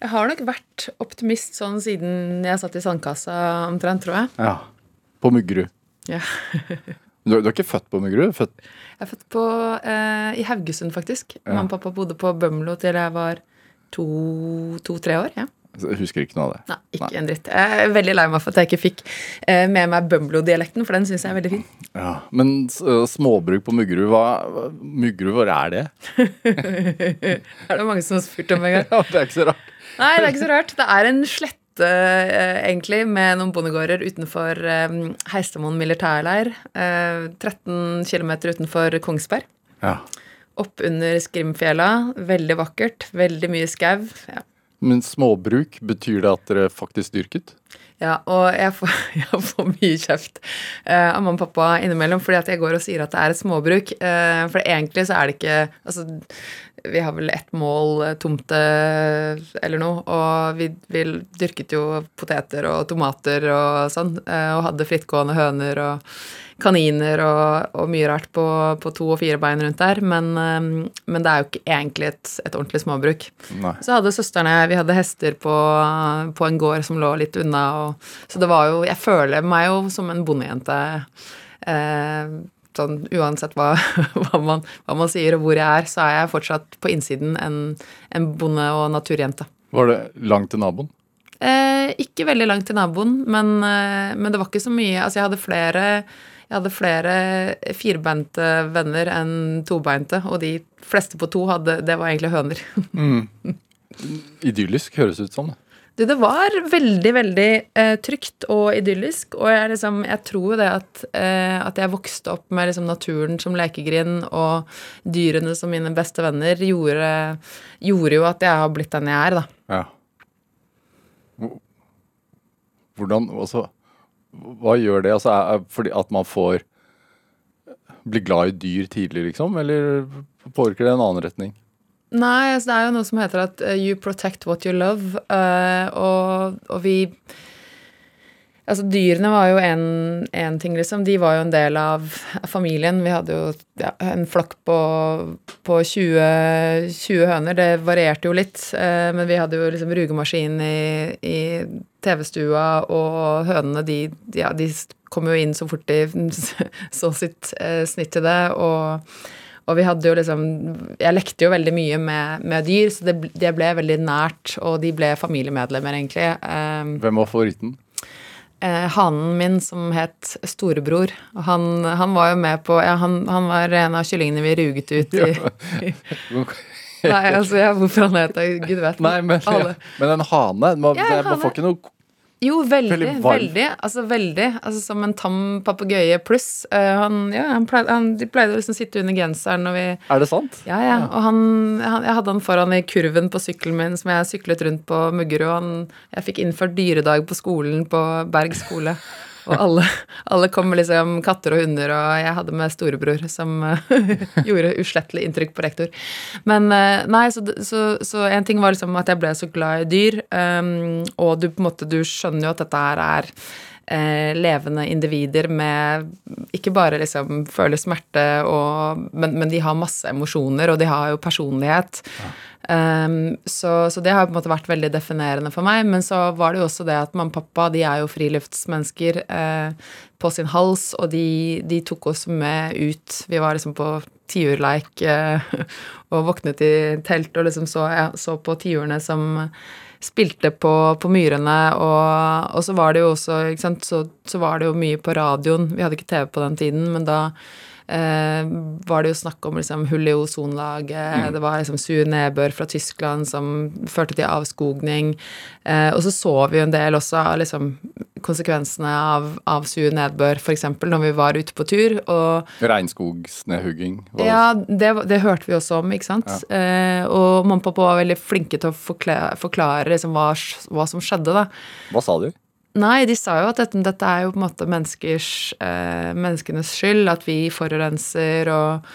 Jeg har nok vært optimist sånn siden jeg satt i sandkassa omtrent, tror jeg. Ja. På Muggerud. Ja. Du, du er ikke født på Muggerud? Født Jeg er født på, eh, i Haugesund, faktisk. Mamma og pappa bodde på Bømlo til jeg var to-tre år. ja. Jeg husker ikke noe av det. Nei, ikke en dritt. Jeg er veldig lei meg for at jeg ikke fikk eh, med meg Bømlo-dialekten, for den syns jeg er veldig fin. Ja. Men øh, småbruk på Muggerud, hva Muggerud, hvor er det? Er det mange som har spurt om en gang? Ja, det er ikke så rart. Nei, det er ikke så rart. Det er en slette, eh, egentlig, med noen bondegårder utenfor eh, Heistamoen militærleir. Eh, 13 km utenfor Kongsberg. Ja. Opp under Skrimfjella. Veldig vakkert. Veldig mye skau. Ja. Men småbruk, betyr det at dere faktisk dyrket? Ja, og jeg får, jeg får mye kjeft eh, av mamma og pappa innimellom fordi at jeg går og sier at det er et småbruk. Eh, for egentlig så er det ikke Altså, vi har vel ett mål eh, tomte eller noe, og vi, vi dyrket jo poteter og tomater og sånn, eh, og hadde frittgående høner og kaniner og, og mye rart på, på to og fire bein rundt der, men, eh, men det er jo ikke egentlig et, et ordentlig småbruk. Nei. Så hadde søstrene Vi hadde hester på, på en gård som lå litt unna. Og, så det var jo Jeg føler meg jo som en bondejente. Eh, sånn uansett hva, hva, man, hva man sier og hvor jeg er, så er jeg fortsatt på innsiden en, en bonde- og naturjente. Var det langt til naboen? Eh, ikke veldig langt til naboen, men, eh, men det var ikke så mye Altså, jeg hadde flere jeg hadde flere firbeinte venner enn tobeinte, og de fleste på to hadde Det var egentlig høner. Idyllisk, høres ut som. det. Du, det var veldig, veldig eh, trygt og idyllisk. Og jeg, liksom, jeg tror det at, eh, at jeg vokste opp med liksom, naturen som lekegrind og dyrene som mine beste venner, gjorde, gjorde jo at jeg har blitt den jeg er, da. Ja. Hvor- Hvordan Altså, hva gjør det? Altså, er, fordi at man får bli glad i dyr tidlig, liksom? Eller påvirker det en annen retning? Nei, altså det er jo noe som heter at uh, you protect what you love, Uh, og, og vi Altså, dyrene var jo en ting, liksom. De var jo en del av familien. Vi hadde jo ja, en flokk på, på 20, 20 høner. Det varierte jo litt, eh, men vi hadde jo liksom rugemaskin i, i TV-stua, og hønene, de, ja, de kom jo inn så fort de så sitt eh, snitt til det, og og vi hadde jo liksom Jeg lekte jo veldig mye med, med dyr, så det, det ble veldig nært, og de ble familiemedlemmer, egentlig. Eh, Hvem var favoritten? Eh, hanen min som het Storebror, og han, han var jo med på Ja, han, han var en av kyllingene vi ruget ut i Nei, altså, ja, hvorfor han het det, gud vet. Nei, men, ja, men en hane man, Ja, en man hane. får ikke noe Jo, veldig, Veldig veldig. Altså veldig. Altså som en tam papegøye pluss. Uh, han, ja, han pleide, han, de pleide å liksom sitte under genseren når vi Er det sant? Ja, ja. Og han, han, jeg hadde han foran i kurven på sykkelen min som jeg syklet rundt på Muggerud. Jeg fikk innført dyredag på skolen på Berg skole. Og alle, alle kom med liksom katter og hunder, og jeg hadde med storebror som eh, gjorde uslettelig inntrykk på rektor. Men eh, nei, så, så, en ting var liksom at jeg ble så glad i dyr, um, og du på en måte du skjønner jo at dette her er eh, levende individer med ikke bare liksom føler smerte, og, men, men de har masse emosjoner, og de har jo personlighet. Um, så, så det har på en måte vært veldig definerende for meg. Men så var det jo også det at mamma og pappa de er jo friluftsmennesker eh, på sin hals, og de, de tok oss med ut. Vi var liksom på tiurleik eh, og våknet i telt og liksom så, ja, så på tiurene som spilte på, på myrene, og, og så var det jo også sant, så, så var det jo mye på radioen. Vi hadde ikke TV på den tiden, men da var det jo snakk om liksom hull i ozonlaget, det var liksom sur nedbør fra Tyskland som førte til avskogning, eh, og så så vi jo en del også av liksom konsekvensene av, av sur nedbør, f.eks. når vi var ute på tur, og Regnskogsnedhugging? ja, det, det hørte vi også om, ikke sant. Eh, og mamma og pappa var veldig flinke til å forklare, forklare liksom hva, hva som skjedde, da. Hva sa de? Nei, de sa jo at dette, dette er jo på en måte eh, menneskenes skyld, at vi forurenser og,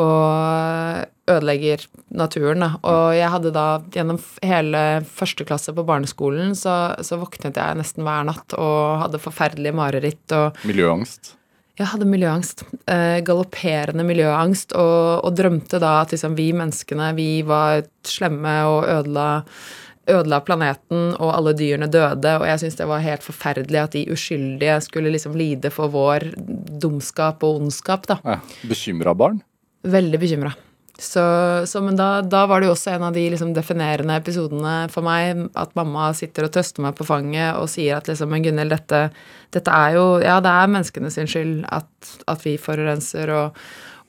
og ødelegger naturen. Da. Og jeg hadde da gjennom hele første klasse på barneskolen, så, så våknet jeg nesten hver natt og hadde forferdelige mareritt. og Miljøangst? jeg hadde miljøangst. Eh, galopperende miljøangst. Og, og drømte da at liksom, vi menneskene, vi var slemme og ødela, ødela planeten, og alle dyrene døde, og jeg syntes det var helt forferdelig at de uskyldige skulle liksom lide for vår dumskap og ondskap, da. Ja. Bekymra barn? Veldig bekymra. Så, så, men da, da, var det jo også en av de liksom definerende episodene for meg, at mamma sitter og trøster meg på fanget og sier at liksom Men Gunhild, dette, dette, er jo Ja, det er menneskene sin skyld at, at vi forurenser og,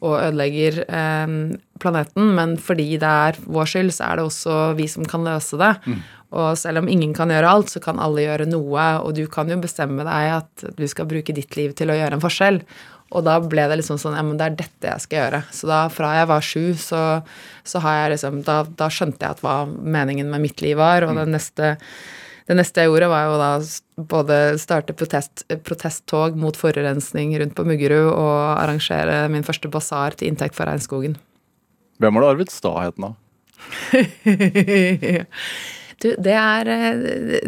og ødelegger eh, planeten, men fordi det er vår skyld, så er det også vi som kan løse det. Mm. Og selv om ingen kan gjøre alt, så kan alle gjøre noe, og du kan jo bestemme deg at du skal bruke ditt liv til å gjøre en forskjell. Og da ble det liksom sånn Ja, men det er dette jeg skal gjøre. Så da fra jeg var sju, så, så har jeg liksom da, da, skjønte jeg at hva meningen med mitt liv var, og mm. det neste det neste jeg gjorde, var jo da både starte protest, protesttog mot forurensning rundt på Muggerud og arrangere min første basar til inntekt for regnskogen. Hvem har du arvet staheten av? Du, det er eh,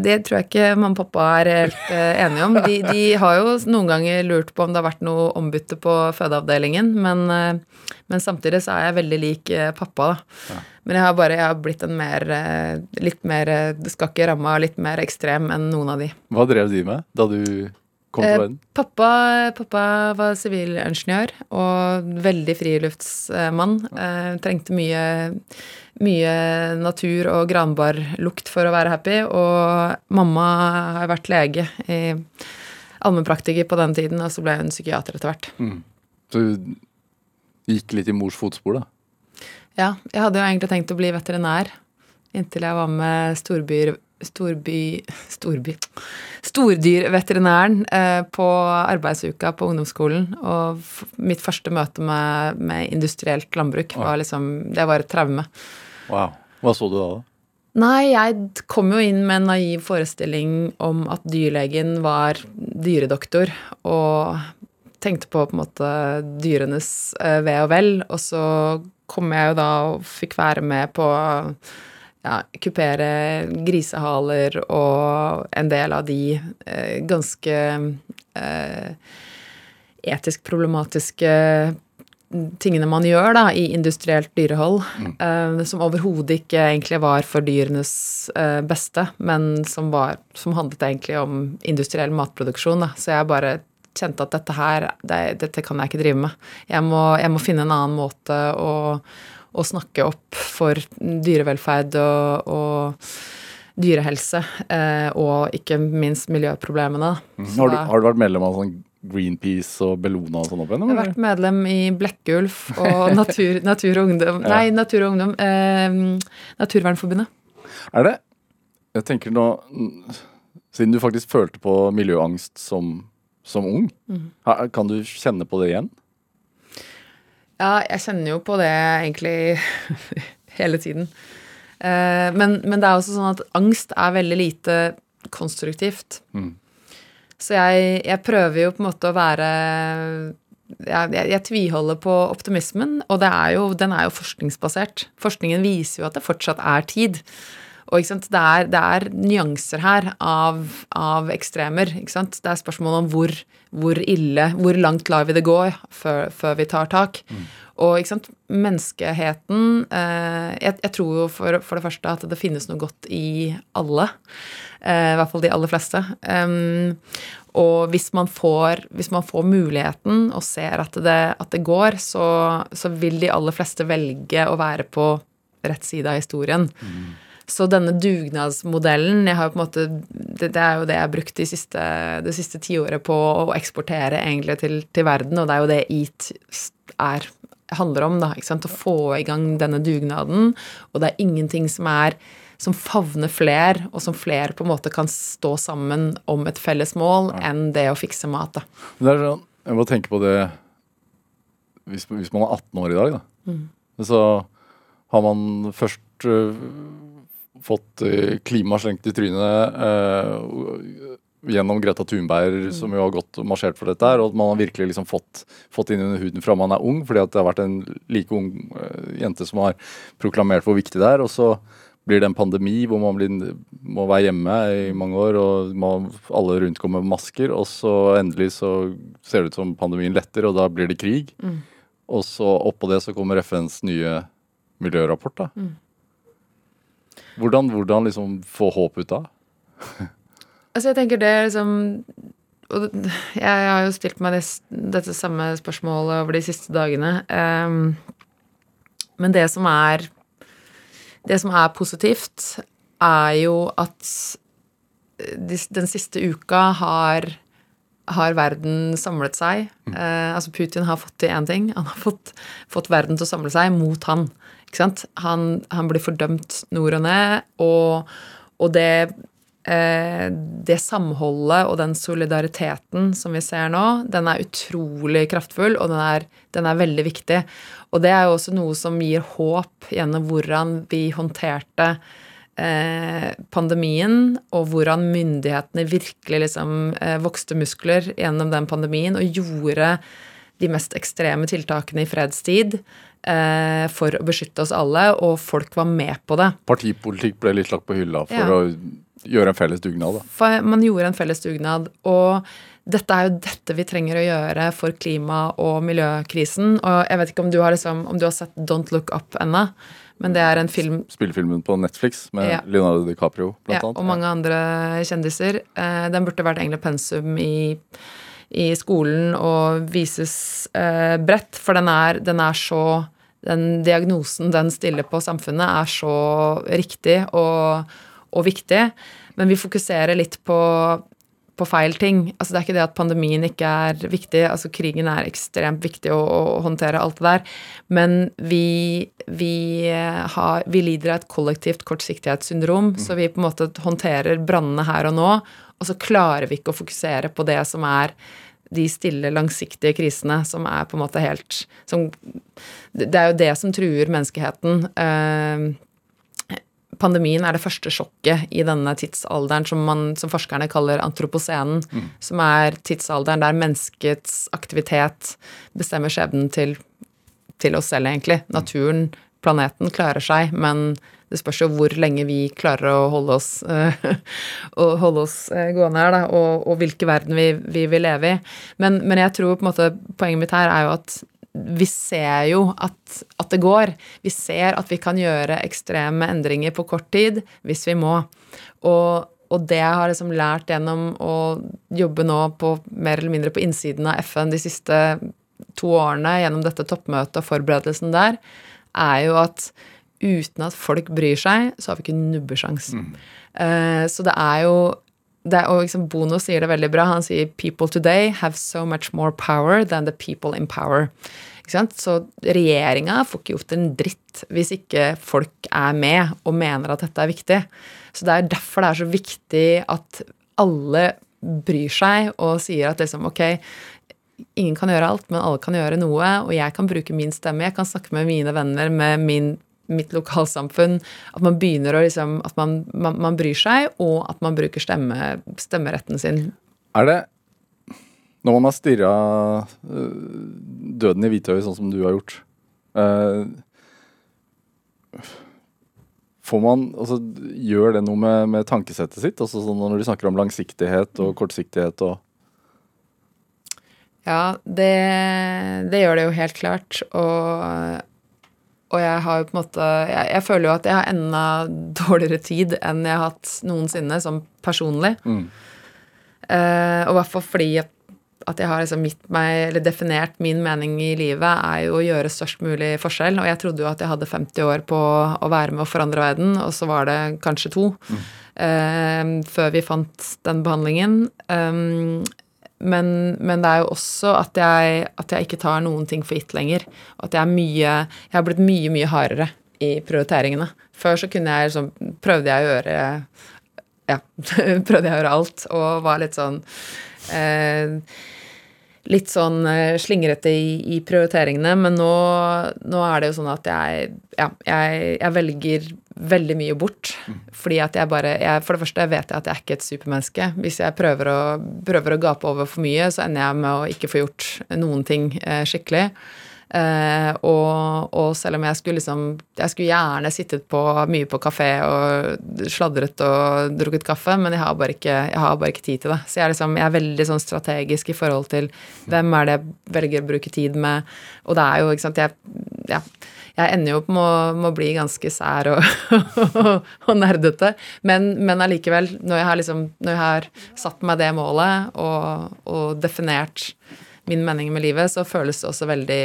Det tror jeg ikke mamma og pappa er helt eh, enige om. De, de, har jo noen ganger lurt på om det har vært noe ombytte på fødeavdelingen, men, eh, men samtidig så er jeg veldig lik pappa, da. Ja. Men jeg har bare jeg har blitt en mer litt mer Skal ikke ramme litt mer ekstrem enn noen av de. Hva drev de med da du verden? Pappa, pappa var sivilingeniør og veldig friluftsmann. trengte mye mye natur og granbarlukt for å være happy. Og mamma har vært lege i allmennpraktiker på den tiden, og så ble hun psykiater etter hvert. Mm. Så du gikk litt i mors fotspor, da? Ja. Jeg hadde jo egentlig tenkt å bli veterinær inntil jeg var med storbyer storby Storby Stordyrveterinæren eh, på arbeidsuka på ungdomsskolen. Og mitt første møte med, med industrielt landbruk var liksom Det var et traume. Wow. Hva så du da? da? Nei, jeg kom jo inn med en naiv forestilling om at dyrlegen var dyredoktor, og tenkte på på en måte dyrenes eh, ve og vel. Og så kom jeg jo da og fikk være med på ja, kupere grisehaler og en del av de eh, ganske eh, etisk problematiske tingene man gjør da, i industrielt dyrehold, mm. eh, som overhodet ikke egentlig var for dyrenes eh, beste, men som, var, som, handlet egentlig om industriell matproduksjon. Da. Så jeg bare kjente at dette her, det, dette kan jeg ikke drive med. Jeg må, jeg må finne en annen måte å, å, snakke opp for dyrevelferd og, og dyrehelse, eh, og ikke minst miljøproblemene. Mm. Har, du, har, du, vært medlem av sånn Greenpeace og Bellona og sånn opp igjennom? Jeg har vært medlem i Blekkulf og Natur, natur og Ungdom. Nei, Natur og Ungdom. Eh, Naturvernforbundet. Er det? Jeg tenker nå Siden du faktisk følte på miljøangst som, som ung, mm. kan du kjenne på det igjen? Ja, jeg kjenner jo på det egentlig hele tiden. Eh, men, men, det er også sånn at angst er veldig lite konstruktivt. Mm. Så jeg, jeg, prøver jo på en måte å være jeg, jeg, jeg, tviholder på optimismen, og er jo, den er jo forskningsbasert. Forskningen viser jo at det fortsatt er tid. Og det er, det, er, nyanser her av, av ekstremer. Det er spørsmål om hvor, hvor, ille Hvor langt lar vi det gå før, før vi tar tak? Mm. Og menneskeheten eh, jeg, jeg, tror jo for, for, det første at det finnes noe godt i alle. Eh, I hvert fall de aller fleste. Um, og hvis man, får, hvis man, får, muligheten og ser at det, at det går, så, så, vil de aller fleste velge å være på rett side av historien. Mm. Så denne dugnadsmodellen jeg har på en måte, det, det, er jo det jeg har brukt de siste, det siste tiåret på å eksportere egentlig til, til, verden, og det er jo det EAT er, handler om. da, ikke sant, Å få i gang denne dugnaden. Og det er ingenting som er som favner fler, og som flere på en måte kan stå sammen om et felles mål, enn det å fikse mat. da. Det er sånn, Jeg må tenke på det hvis, hvis man er 18 år i dag, da. Mm. Så har man først uh, fått uh, klima slengt i trynet uh, gjennom Greta Thunberg, mm. som jo har gått og marsjert for dette her, og at man har virkelig liksom fått, fått inn under huden fra man er ung, fordi at det har vært en like ung jente som har proklamert hvor viktig det er. og så blir det en pandemi hvor man blir, må være hjemme i mange år, og man, alle rundt kommer med masker, og så endelig så ser det ut som pandemien letter, og da blir det krig. Mm. Og så oppå det så kommer FNs nye miljørapport, da. Mm. Hvordan, hvordan liksom få håp ut av? Altså, jeg tenker det liksom Og jeg har jo stilt meg det, dette samme spørsmålet over de siste dagene. Um, men det som er Det som er positivt, er jo at de, den siste uka har har verden samlet seg. Eh, altså Putin har fått til én ting. Han har fått, fått verden til å samle seg mot han. Han, han blir fordømt nord og ned, og, og det eh, det samholdet og den solidariteten som vi ser nå, den er utrolig kraftfull, og den er, den er veldig viktig. Og det er jo også noe som gir håp gjennom hvordan vi håndterte eh, pandemien, og hvordan myndighetene virkelig liksom eh, vokste muskler gjennom den pandemien og gjorde de mest ekstreme tiltakene i fredstid eh, for å beskytte oss alle, og folk var med på det. Partipolitikk ble litt lagt på hylla for Ja. å gjøre en felles dugnad. Da. For man gjorde en felles dugnad, og dette er jo dette vi trenger å gjøre for klima- og miljøkrisen. Og jeg vet ikke om du har, liksom, om du har sett Don't Look Up ennå, men det er en film Spillefilmen på Netflix med Ja. Leonardo DiCaprio, blant ja, annet. og mange andre kjendiser. Eh, den burde vært egentlig pensum i, i skolen og vises eh, bredt, for den er, den er så Den diagnosen den stiller på samfunnet, er så riktig og, og viktig. Men vi fokuserer litt på på feil ting. Altså Det er ikke det at pandemien ikke er viktig. altså Krigen er ekstremt viktig å, å håndtere, alt det der. Men vi, vi, har, vi lider av et kollektivt kortsiktighetssyndrom. Så vi på en måte håndterer brannene her og nå, og så klarer vi ikke å fokusere på det som er de stille, langsiktige krisene som er på en måte helt som, Det er jo det som truer menneskeheten. Eh, pandemien er det første sjokket i denne tidsalderen som, man, som forskerne kaller antroposenen, som er tidsalderen der menneskets aktivitet bestemmer skjebnen til, til oss selv, egentlig. Naturen, planeten, klarer seg, men det spørs jo hvor lenge vi klarer å holde oss, eh, å holde oss eh, gående her, da, og, og hvilken verden vi, vi vil leve i. Men, men jeg tror på en måte poenget mitt her er jo at vi ser jo at, at det går. Vi ser at vi kan gjøre ekstreme endringer på kort tid hvis vi må. Og, og det jeg har liksom lært gjennom å jobbe nå på mer eller mindre på innsiden av FN de siste to årene gjennom dette toppmøtet og forberedelsen der, er jo at uten at folk bryr seg, så har vi ikke nubbesjans. Eh, så det er jo det er, og liksom Bono sier det veldig bra. Han sier 'people today have so much more power than the people in power'. Så regjeringa får ikke gjort en dritt hvis ikke folk er med og mener at dette er viktig. Så det er derfor det er så viktig at alle bryr seg og sier at liksom ok, ingen kan gjøre alt, men alle kan gjøre noe, og jeg kan bruke min stemme, jeg kan snakke med mine venner, med min, mitt lokalsamfunn. At man begynner å liksom At man, man, man bryr seg, og at man bruker stemme, stemmeretten sin. Er det Når man har stirra døden i hvitøyet, sånn som du har gjort eh, Får man Altså, gjør det noe med, med tankesettet sitt? Altså sånn når du snakker om langsiktighet og kortsiktighet og Ja, det, det gjør det jo helt klart. Og, og jeg har jo på en måte jeg, jeg føler jo at jeg har enda dårligere tid enn jeg har hatt noensinne, sånn personlig. Mm. Eh, og i hvert fall fordi at, at jeg har liksom gitt meg, eller definert min mening i livet, er jo å gjøre størst mulig forskjell. Og jeg trodde jo at jeg hadde 50 år på å være med å forandre verden, og så var det kanskje to. Eh, før vi fant den behandlingen. Um, men, men det er jo også at jeg, at jeg ikke tar noen ting for gitt lenger. At jeg mye Jeg har blitt mye, mye hardere i prioriteringene. Før så kunne jeg liksom Prøvde jeg å gjøre Ja, prøvde jeg å gjøre alt og var litt sånn eh, Litt sånn eh, slingrete i, i prioriteringene, men nå, nå er det jo sånn at jeg Ja, jeg, jeg velger veldig mye bort. Fordi at jeg bare jeg, For det første vet jeg at jeg er ikke et supermenneske. Hvis jeg prøver å, prøver å gape over for mye, så ender jeg med å ikke få gjort noen ting eh, skikkelig. Eh, og, og selv om jeg skulle liksom Jeg skulle gjerne sittet på mye på kafé og sladret og drukket kaffe, men jeg har bare ikke, jeg har bare ikke tid til det. Så jeg er, liksom, jeg er veldig sånn strategisk i forhold til hvem er det jeg velger å bruke tid med. Og det er jo, ikke sant Jeg ja, jeg ender jo opp med å, bli ganske sær og, og nerdete. Men, men allikevel, når jeg har liksom Når jeg har satt meg det målet og, og definert min mening med livet, så føles det også veldig,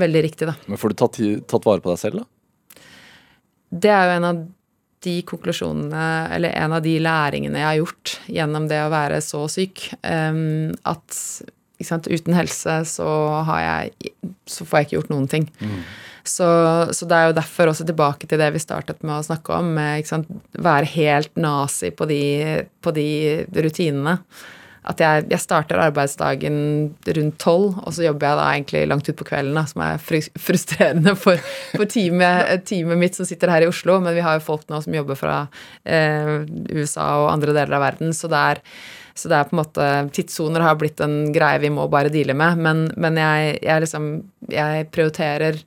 veldig riktig, da. Men får du tatt, tatt vare på deg selv, da? Det er jo en av de konklusjonene, eller en av de læringene jeg har gjort gjennom det å være så syk, um, at uten helse så, jeg, så, får jeg ikke gjort noen ting. Mm. Så, så, det er jo derfor også tilbake til det vi startet med å snakke om, med være helt nazi på de, på de rutinene at jeg, jeg, starter arbeidsdagen rundt tolv, og så jobber jeg da egentlig langt utpå kvelden, da, som er frustrerende for, for teamet, teamet, mitt som sitter her i Oslo. Men vi har jo folk nå som jobber fra eh, USA og andre deler av verden, så det er, så det er på en måte Tidssoner har blitt en greie vi må bare deale med, men, men jeg, jeg liksom Jeg prioriterer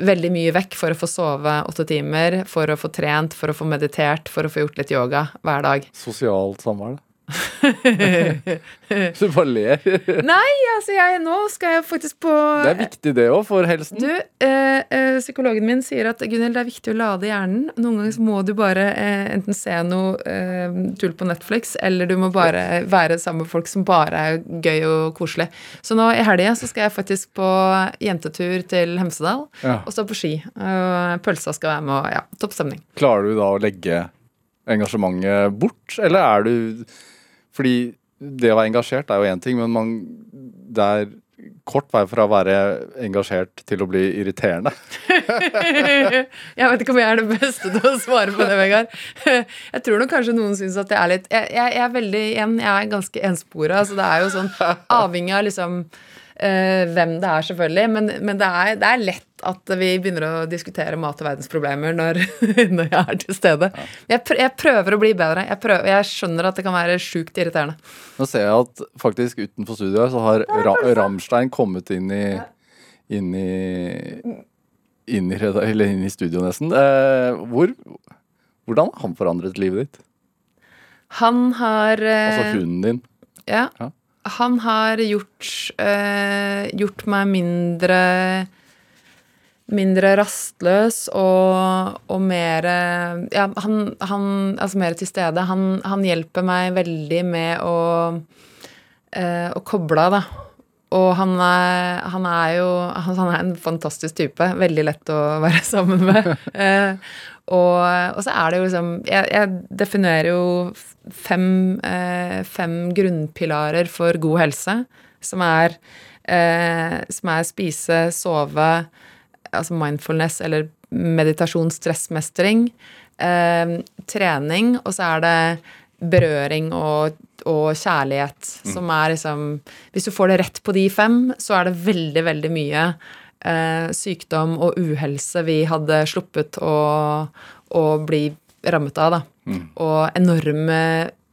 veldig mye vekk for å få sove åtte timer, for å få trent, for å få meditert, for å få gjort litt yoga hver dag. Sosialt samvær, da? du bare ler. Nei, altså jeg, nå skal jeg faktisk på Det er viktig det òg, for helsen. Du, eh, eh, psykologen min sier at Gunhild, det er viktig å lade hjernen. Noen ganger så må du bare eh, enten se noe eh, tull på Netflix, eller du må bare være sammen med folk som bare er gøy og koselig. Så nå i helga så skal jeg faktisk på jentetur til Hemsedal, ja. og stå på ski. Og pølsa skal være med, og ja, topp stemning. Klarer du da å legge engasjementet bort, eller er du fordi det å være engasjert er jo én ting, men man, det er kort vei fra å være engasjert til å bli irriterende. jeg vet ikke om jeg er det beste til å svare på det, Vegard. Jeg tror nok kanskje noen syns at det er litt Jeg, jeg, jeg er veldig igjen, jeg er ganske enspora, så det er jo sånn avhengig av liksom hvem det er, selvfølgelig. Men, men det, er, det, er, lett at vi begynner å diskutere mat og verdensproblemer når, når jeg er til stede. Jeg, prøver, jeg prøver å bli bedre. Jeg, prøver, jeg, skjønner at det kan være sjukt irriterende. Nå ser jeg at faktisk utenfor studioet så har Ra Ramstein kommet inn i inn i, inn i, eller inn i studio, nesten. Eh, hvor, hvordan har han forandret livet ditt? Han har eh, Altså hunden din? Ja. ja. Han har gjort, eh, gjort meg mindre mindre rastløs og, og mer Ja, han, han, Altså mer til stede. Han, han hjelper meg veldig med å, eh, å koble av, da. Og han er, han er jo Han er en fantastisk type. Veldig lett å være sammen med. eh, og, og, så er det jo liksom Jeg, jeg definerer jo fem, eh, fem, grunnpilarer for god helse, som er, eh, som er spise, sove, altså mindfulness eller meditasjon, stressmestring, eh, trening, og så er det berøring og, og kjærlighet, mm. som er liksom Hvis du får det rett på de fem, så er det veldig, veldig mye eh, sykdom og uhelse vi hadde sluppet å, å bli rammet av, da. Mm. Og enorme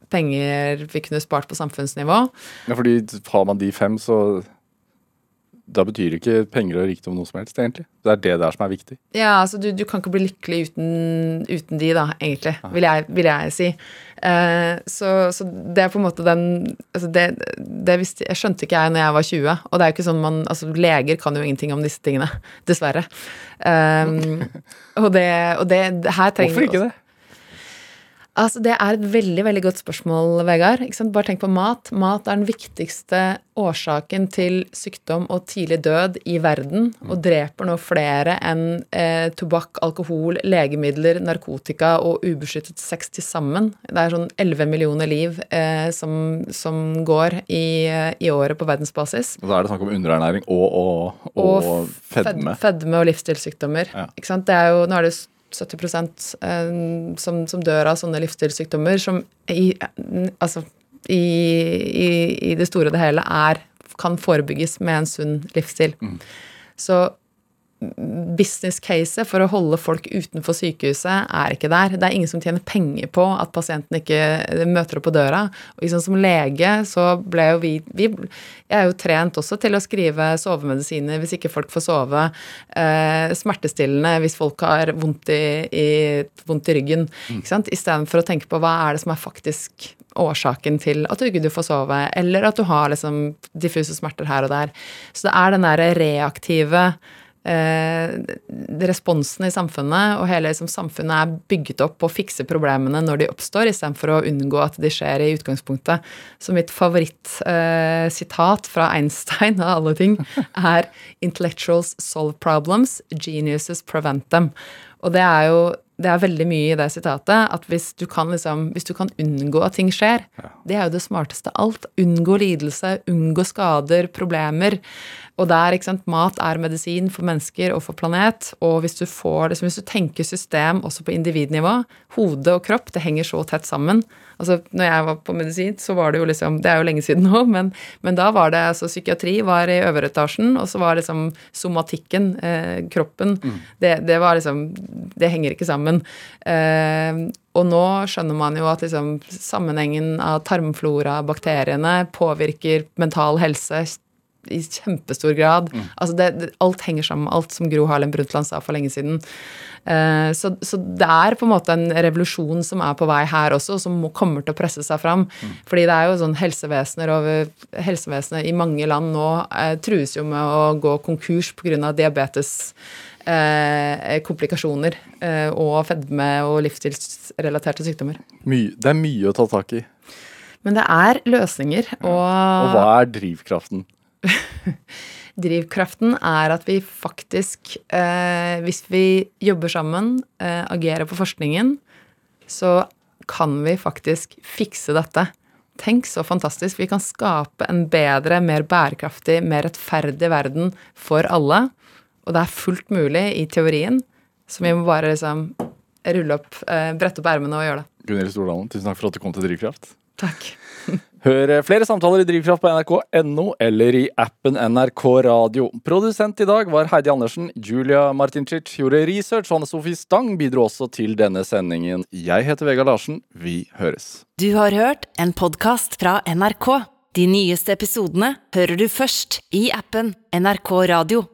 penger vi kunne spart på samfunnsnivå. Ja, fordi har man de fem, så da betyr ikke penger og rikdom noe som helst, egentlig. Det er det der som er viktig. Ja, altså du, du kan ikke bli lykkelig uten, uten de, da, egentlig, vil jeg, vil jeg si. Uh, så, så, det er på en måte den altså det, det visste, Jeg skjønte ikke jeg når jeg var 20, og det er jo ikke sånn man Altså, leger kan jo ingenting om disse tingene, dessverre. Um, og det, og det her trenger Hvorfor ikke det? Altså, Det er et veldig veldig godt spørsmål, Vegard. Bare tenk på mat. Mat er den viktigste årsaken til sykdom og tidlig død i verden, og mm. dreper nå flere enn eh, tobakk, alkohol, legemidler, narkotika og ubeskyttet sex til sammen. Det er sånn 11 millioner liv eh, som, som, går i, eh, i, året på verdensbasis. Og da er det snakk om underernæring og, og, og, og fedme. Fedme og livsstilssykdommer. Ja. Det er jo, nå er det 70 eh, som, som, dør av sånne livsstilssykdommer, som i, altså, i, i, i, det store og det hele er, kan forebygges med en sunn livsstil. Mm. Så business-caset for å holde folk utenfor sykehuset er ikke der. Det er ingen som tjener penger på at pasienten ikke møter opp på døra. Og liksom som lege så ble jo vi, vi Jeg er jo trent også til å skrive sovemedisiner hvis ikke folk får sove. Eh, smertestillende hvis folk har vondt i, i, vondt i ryggen. Mm. ikke sant? Istedenfor å tenke på hva er det som er faktisk årsaken til at du ikke får sove, eller at du har liksom diffuse smerter her og der. Så det er den derre reaktive eh, responsen i samfunnet, og hele liksom, samfunnet er bygget opp på å fikse problemene når de oppstår, istedenfor å unngå at de skjer i utgangspunktet. Så mitt favorittsitat eh, fra Einstein av alle ting er 'Intellectuals solve problems, geniuses prevent them'. Og det er jo det er veldig mye i det sitatet at hvis du kan, liksom, hvis du kan unngå at ting skjer, ja. det er jo det smarteste av alt. Unngå lidelse, unngå skader, problemer. Og der, ikke sant, mat er medisin for mennesker og for planet. Og hvis du får liksom, hvis du tenker system også på individnivå, hode og kropp, det henger så tett sammen. Altså, når jeg var på medisin, så var det jo liksom Det er jo lenge siden nå, men, men da var det altså Psykiatri var i øvre etasjen, og så var liksom somatikken, eh, kroppen, mm. det, det, var liksom Det henger ikke sammen. Eh, og nå skjønner man jo at liksom, sammenhengen av tarmflora, bakteriene, påvirker mental helse i kjempestor grad. Mm. Altså det, det, alt henger sammen, alt som Gro Harlem Brundtland sa for lenge siden. Uh, så, så, det er på en måte en revolusjon som er på vei her også, som må, kommer til å presse seg fram. Mm. Fordi det er jo sånn helsevesener over Helsevesenet i mange land nå uh, trues jo med å gå konkurs pga. diabetes. Eh, komplikasjoner og fedme og livsstilsrelaterte sykdommer. Mye, det er mye å ta tak i. Men det er løsninger, og Og hva er drivkraften? Drivkraften er at vi faktisk, eh, hvis vi jobber sammen, eh, agerer på forskningen, så kan vi faktisk fikse dette. Tenk så fantastisk. Vi kan skape en bedre, mer bærekraftig, mer rettferdig verden for alle. Og det er fullt mulig i teorien, så vi må bare liksom rulle opp, eh, brette opp ermene og gjøre det. Gunhild Stordalen, tusen takk for at du kom til Drivkraft. Takk. Hør flere samtaler i Drivkraft på nrk.no eller i appen NRK Radio. Produsent i dag var Heidi Andersen. Julia Martincic gjorde research, Hanne Sofie Stang bidro også til denne sendingen. Jeg heter Vegard Larsen. Vi høres. Du har hørt en podkast fra NRK. De nyeste episodene hører du først i appen NRK Radio.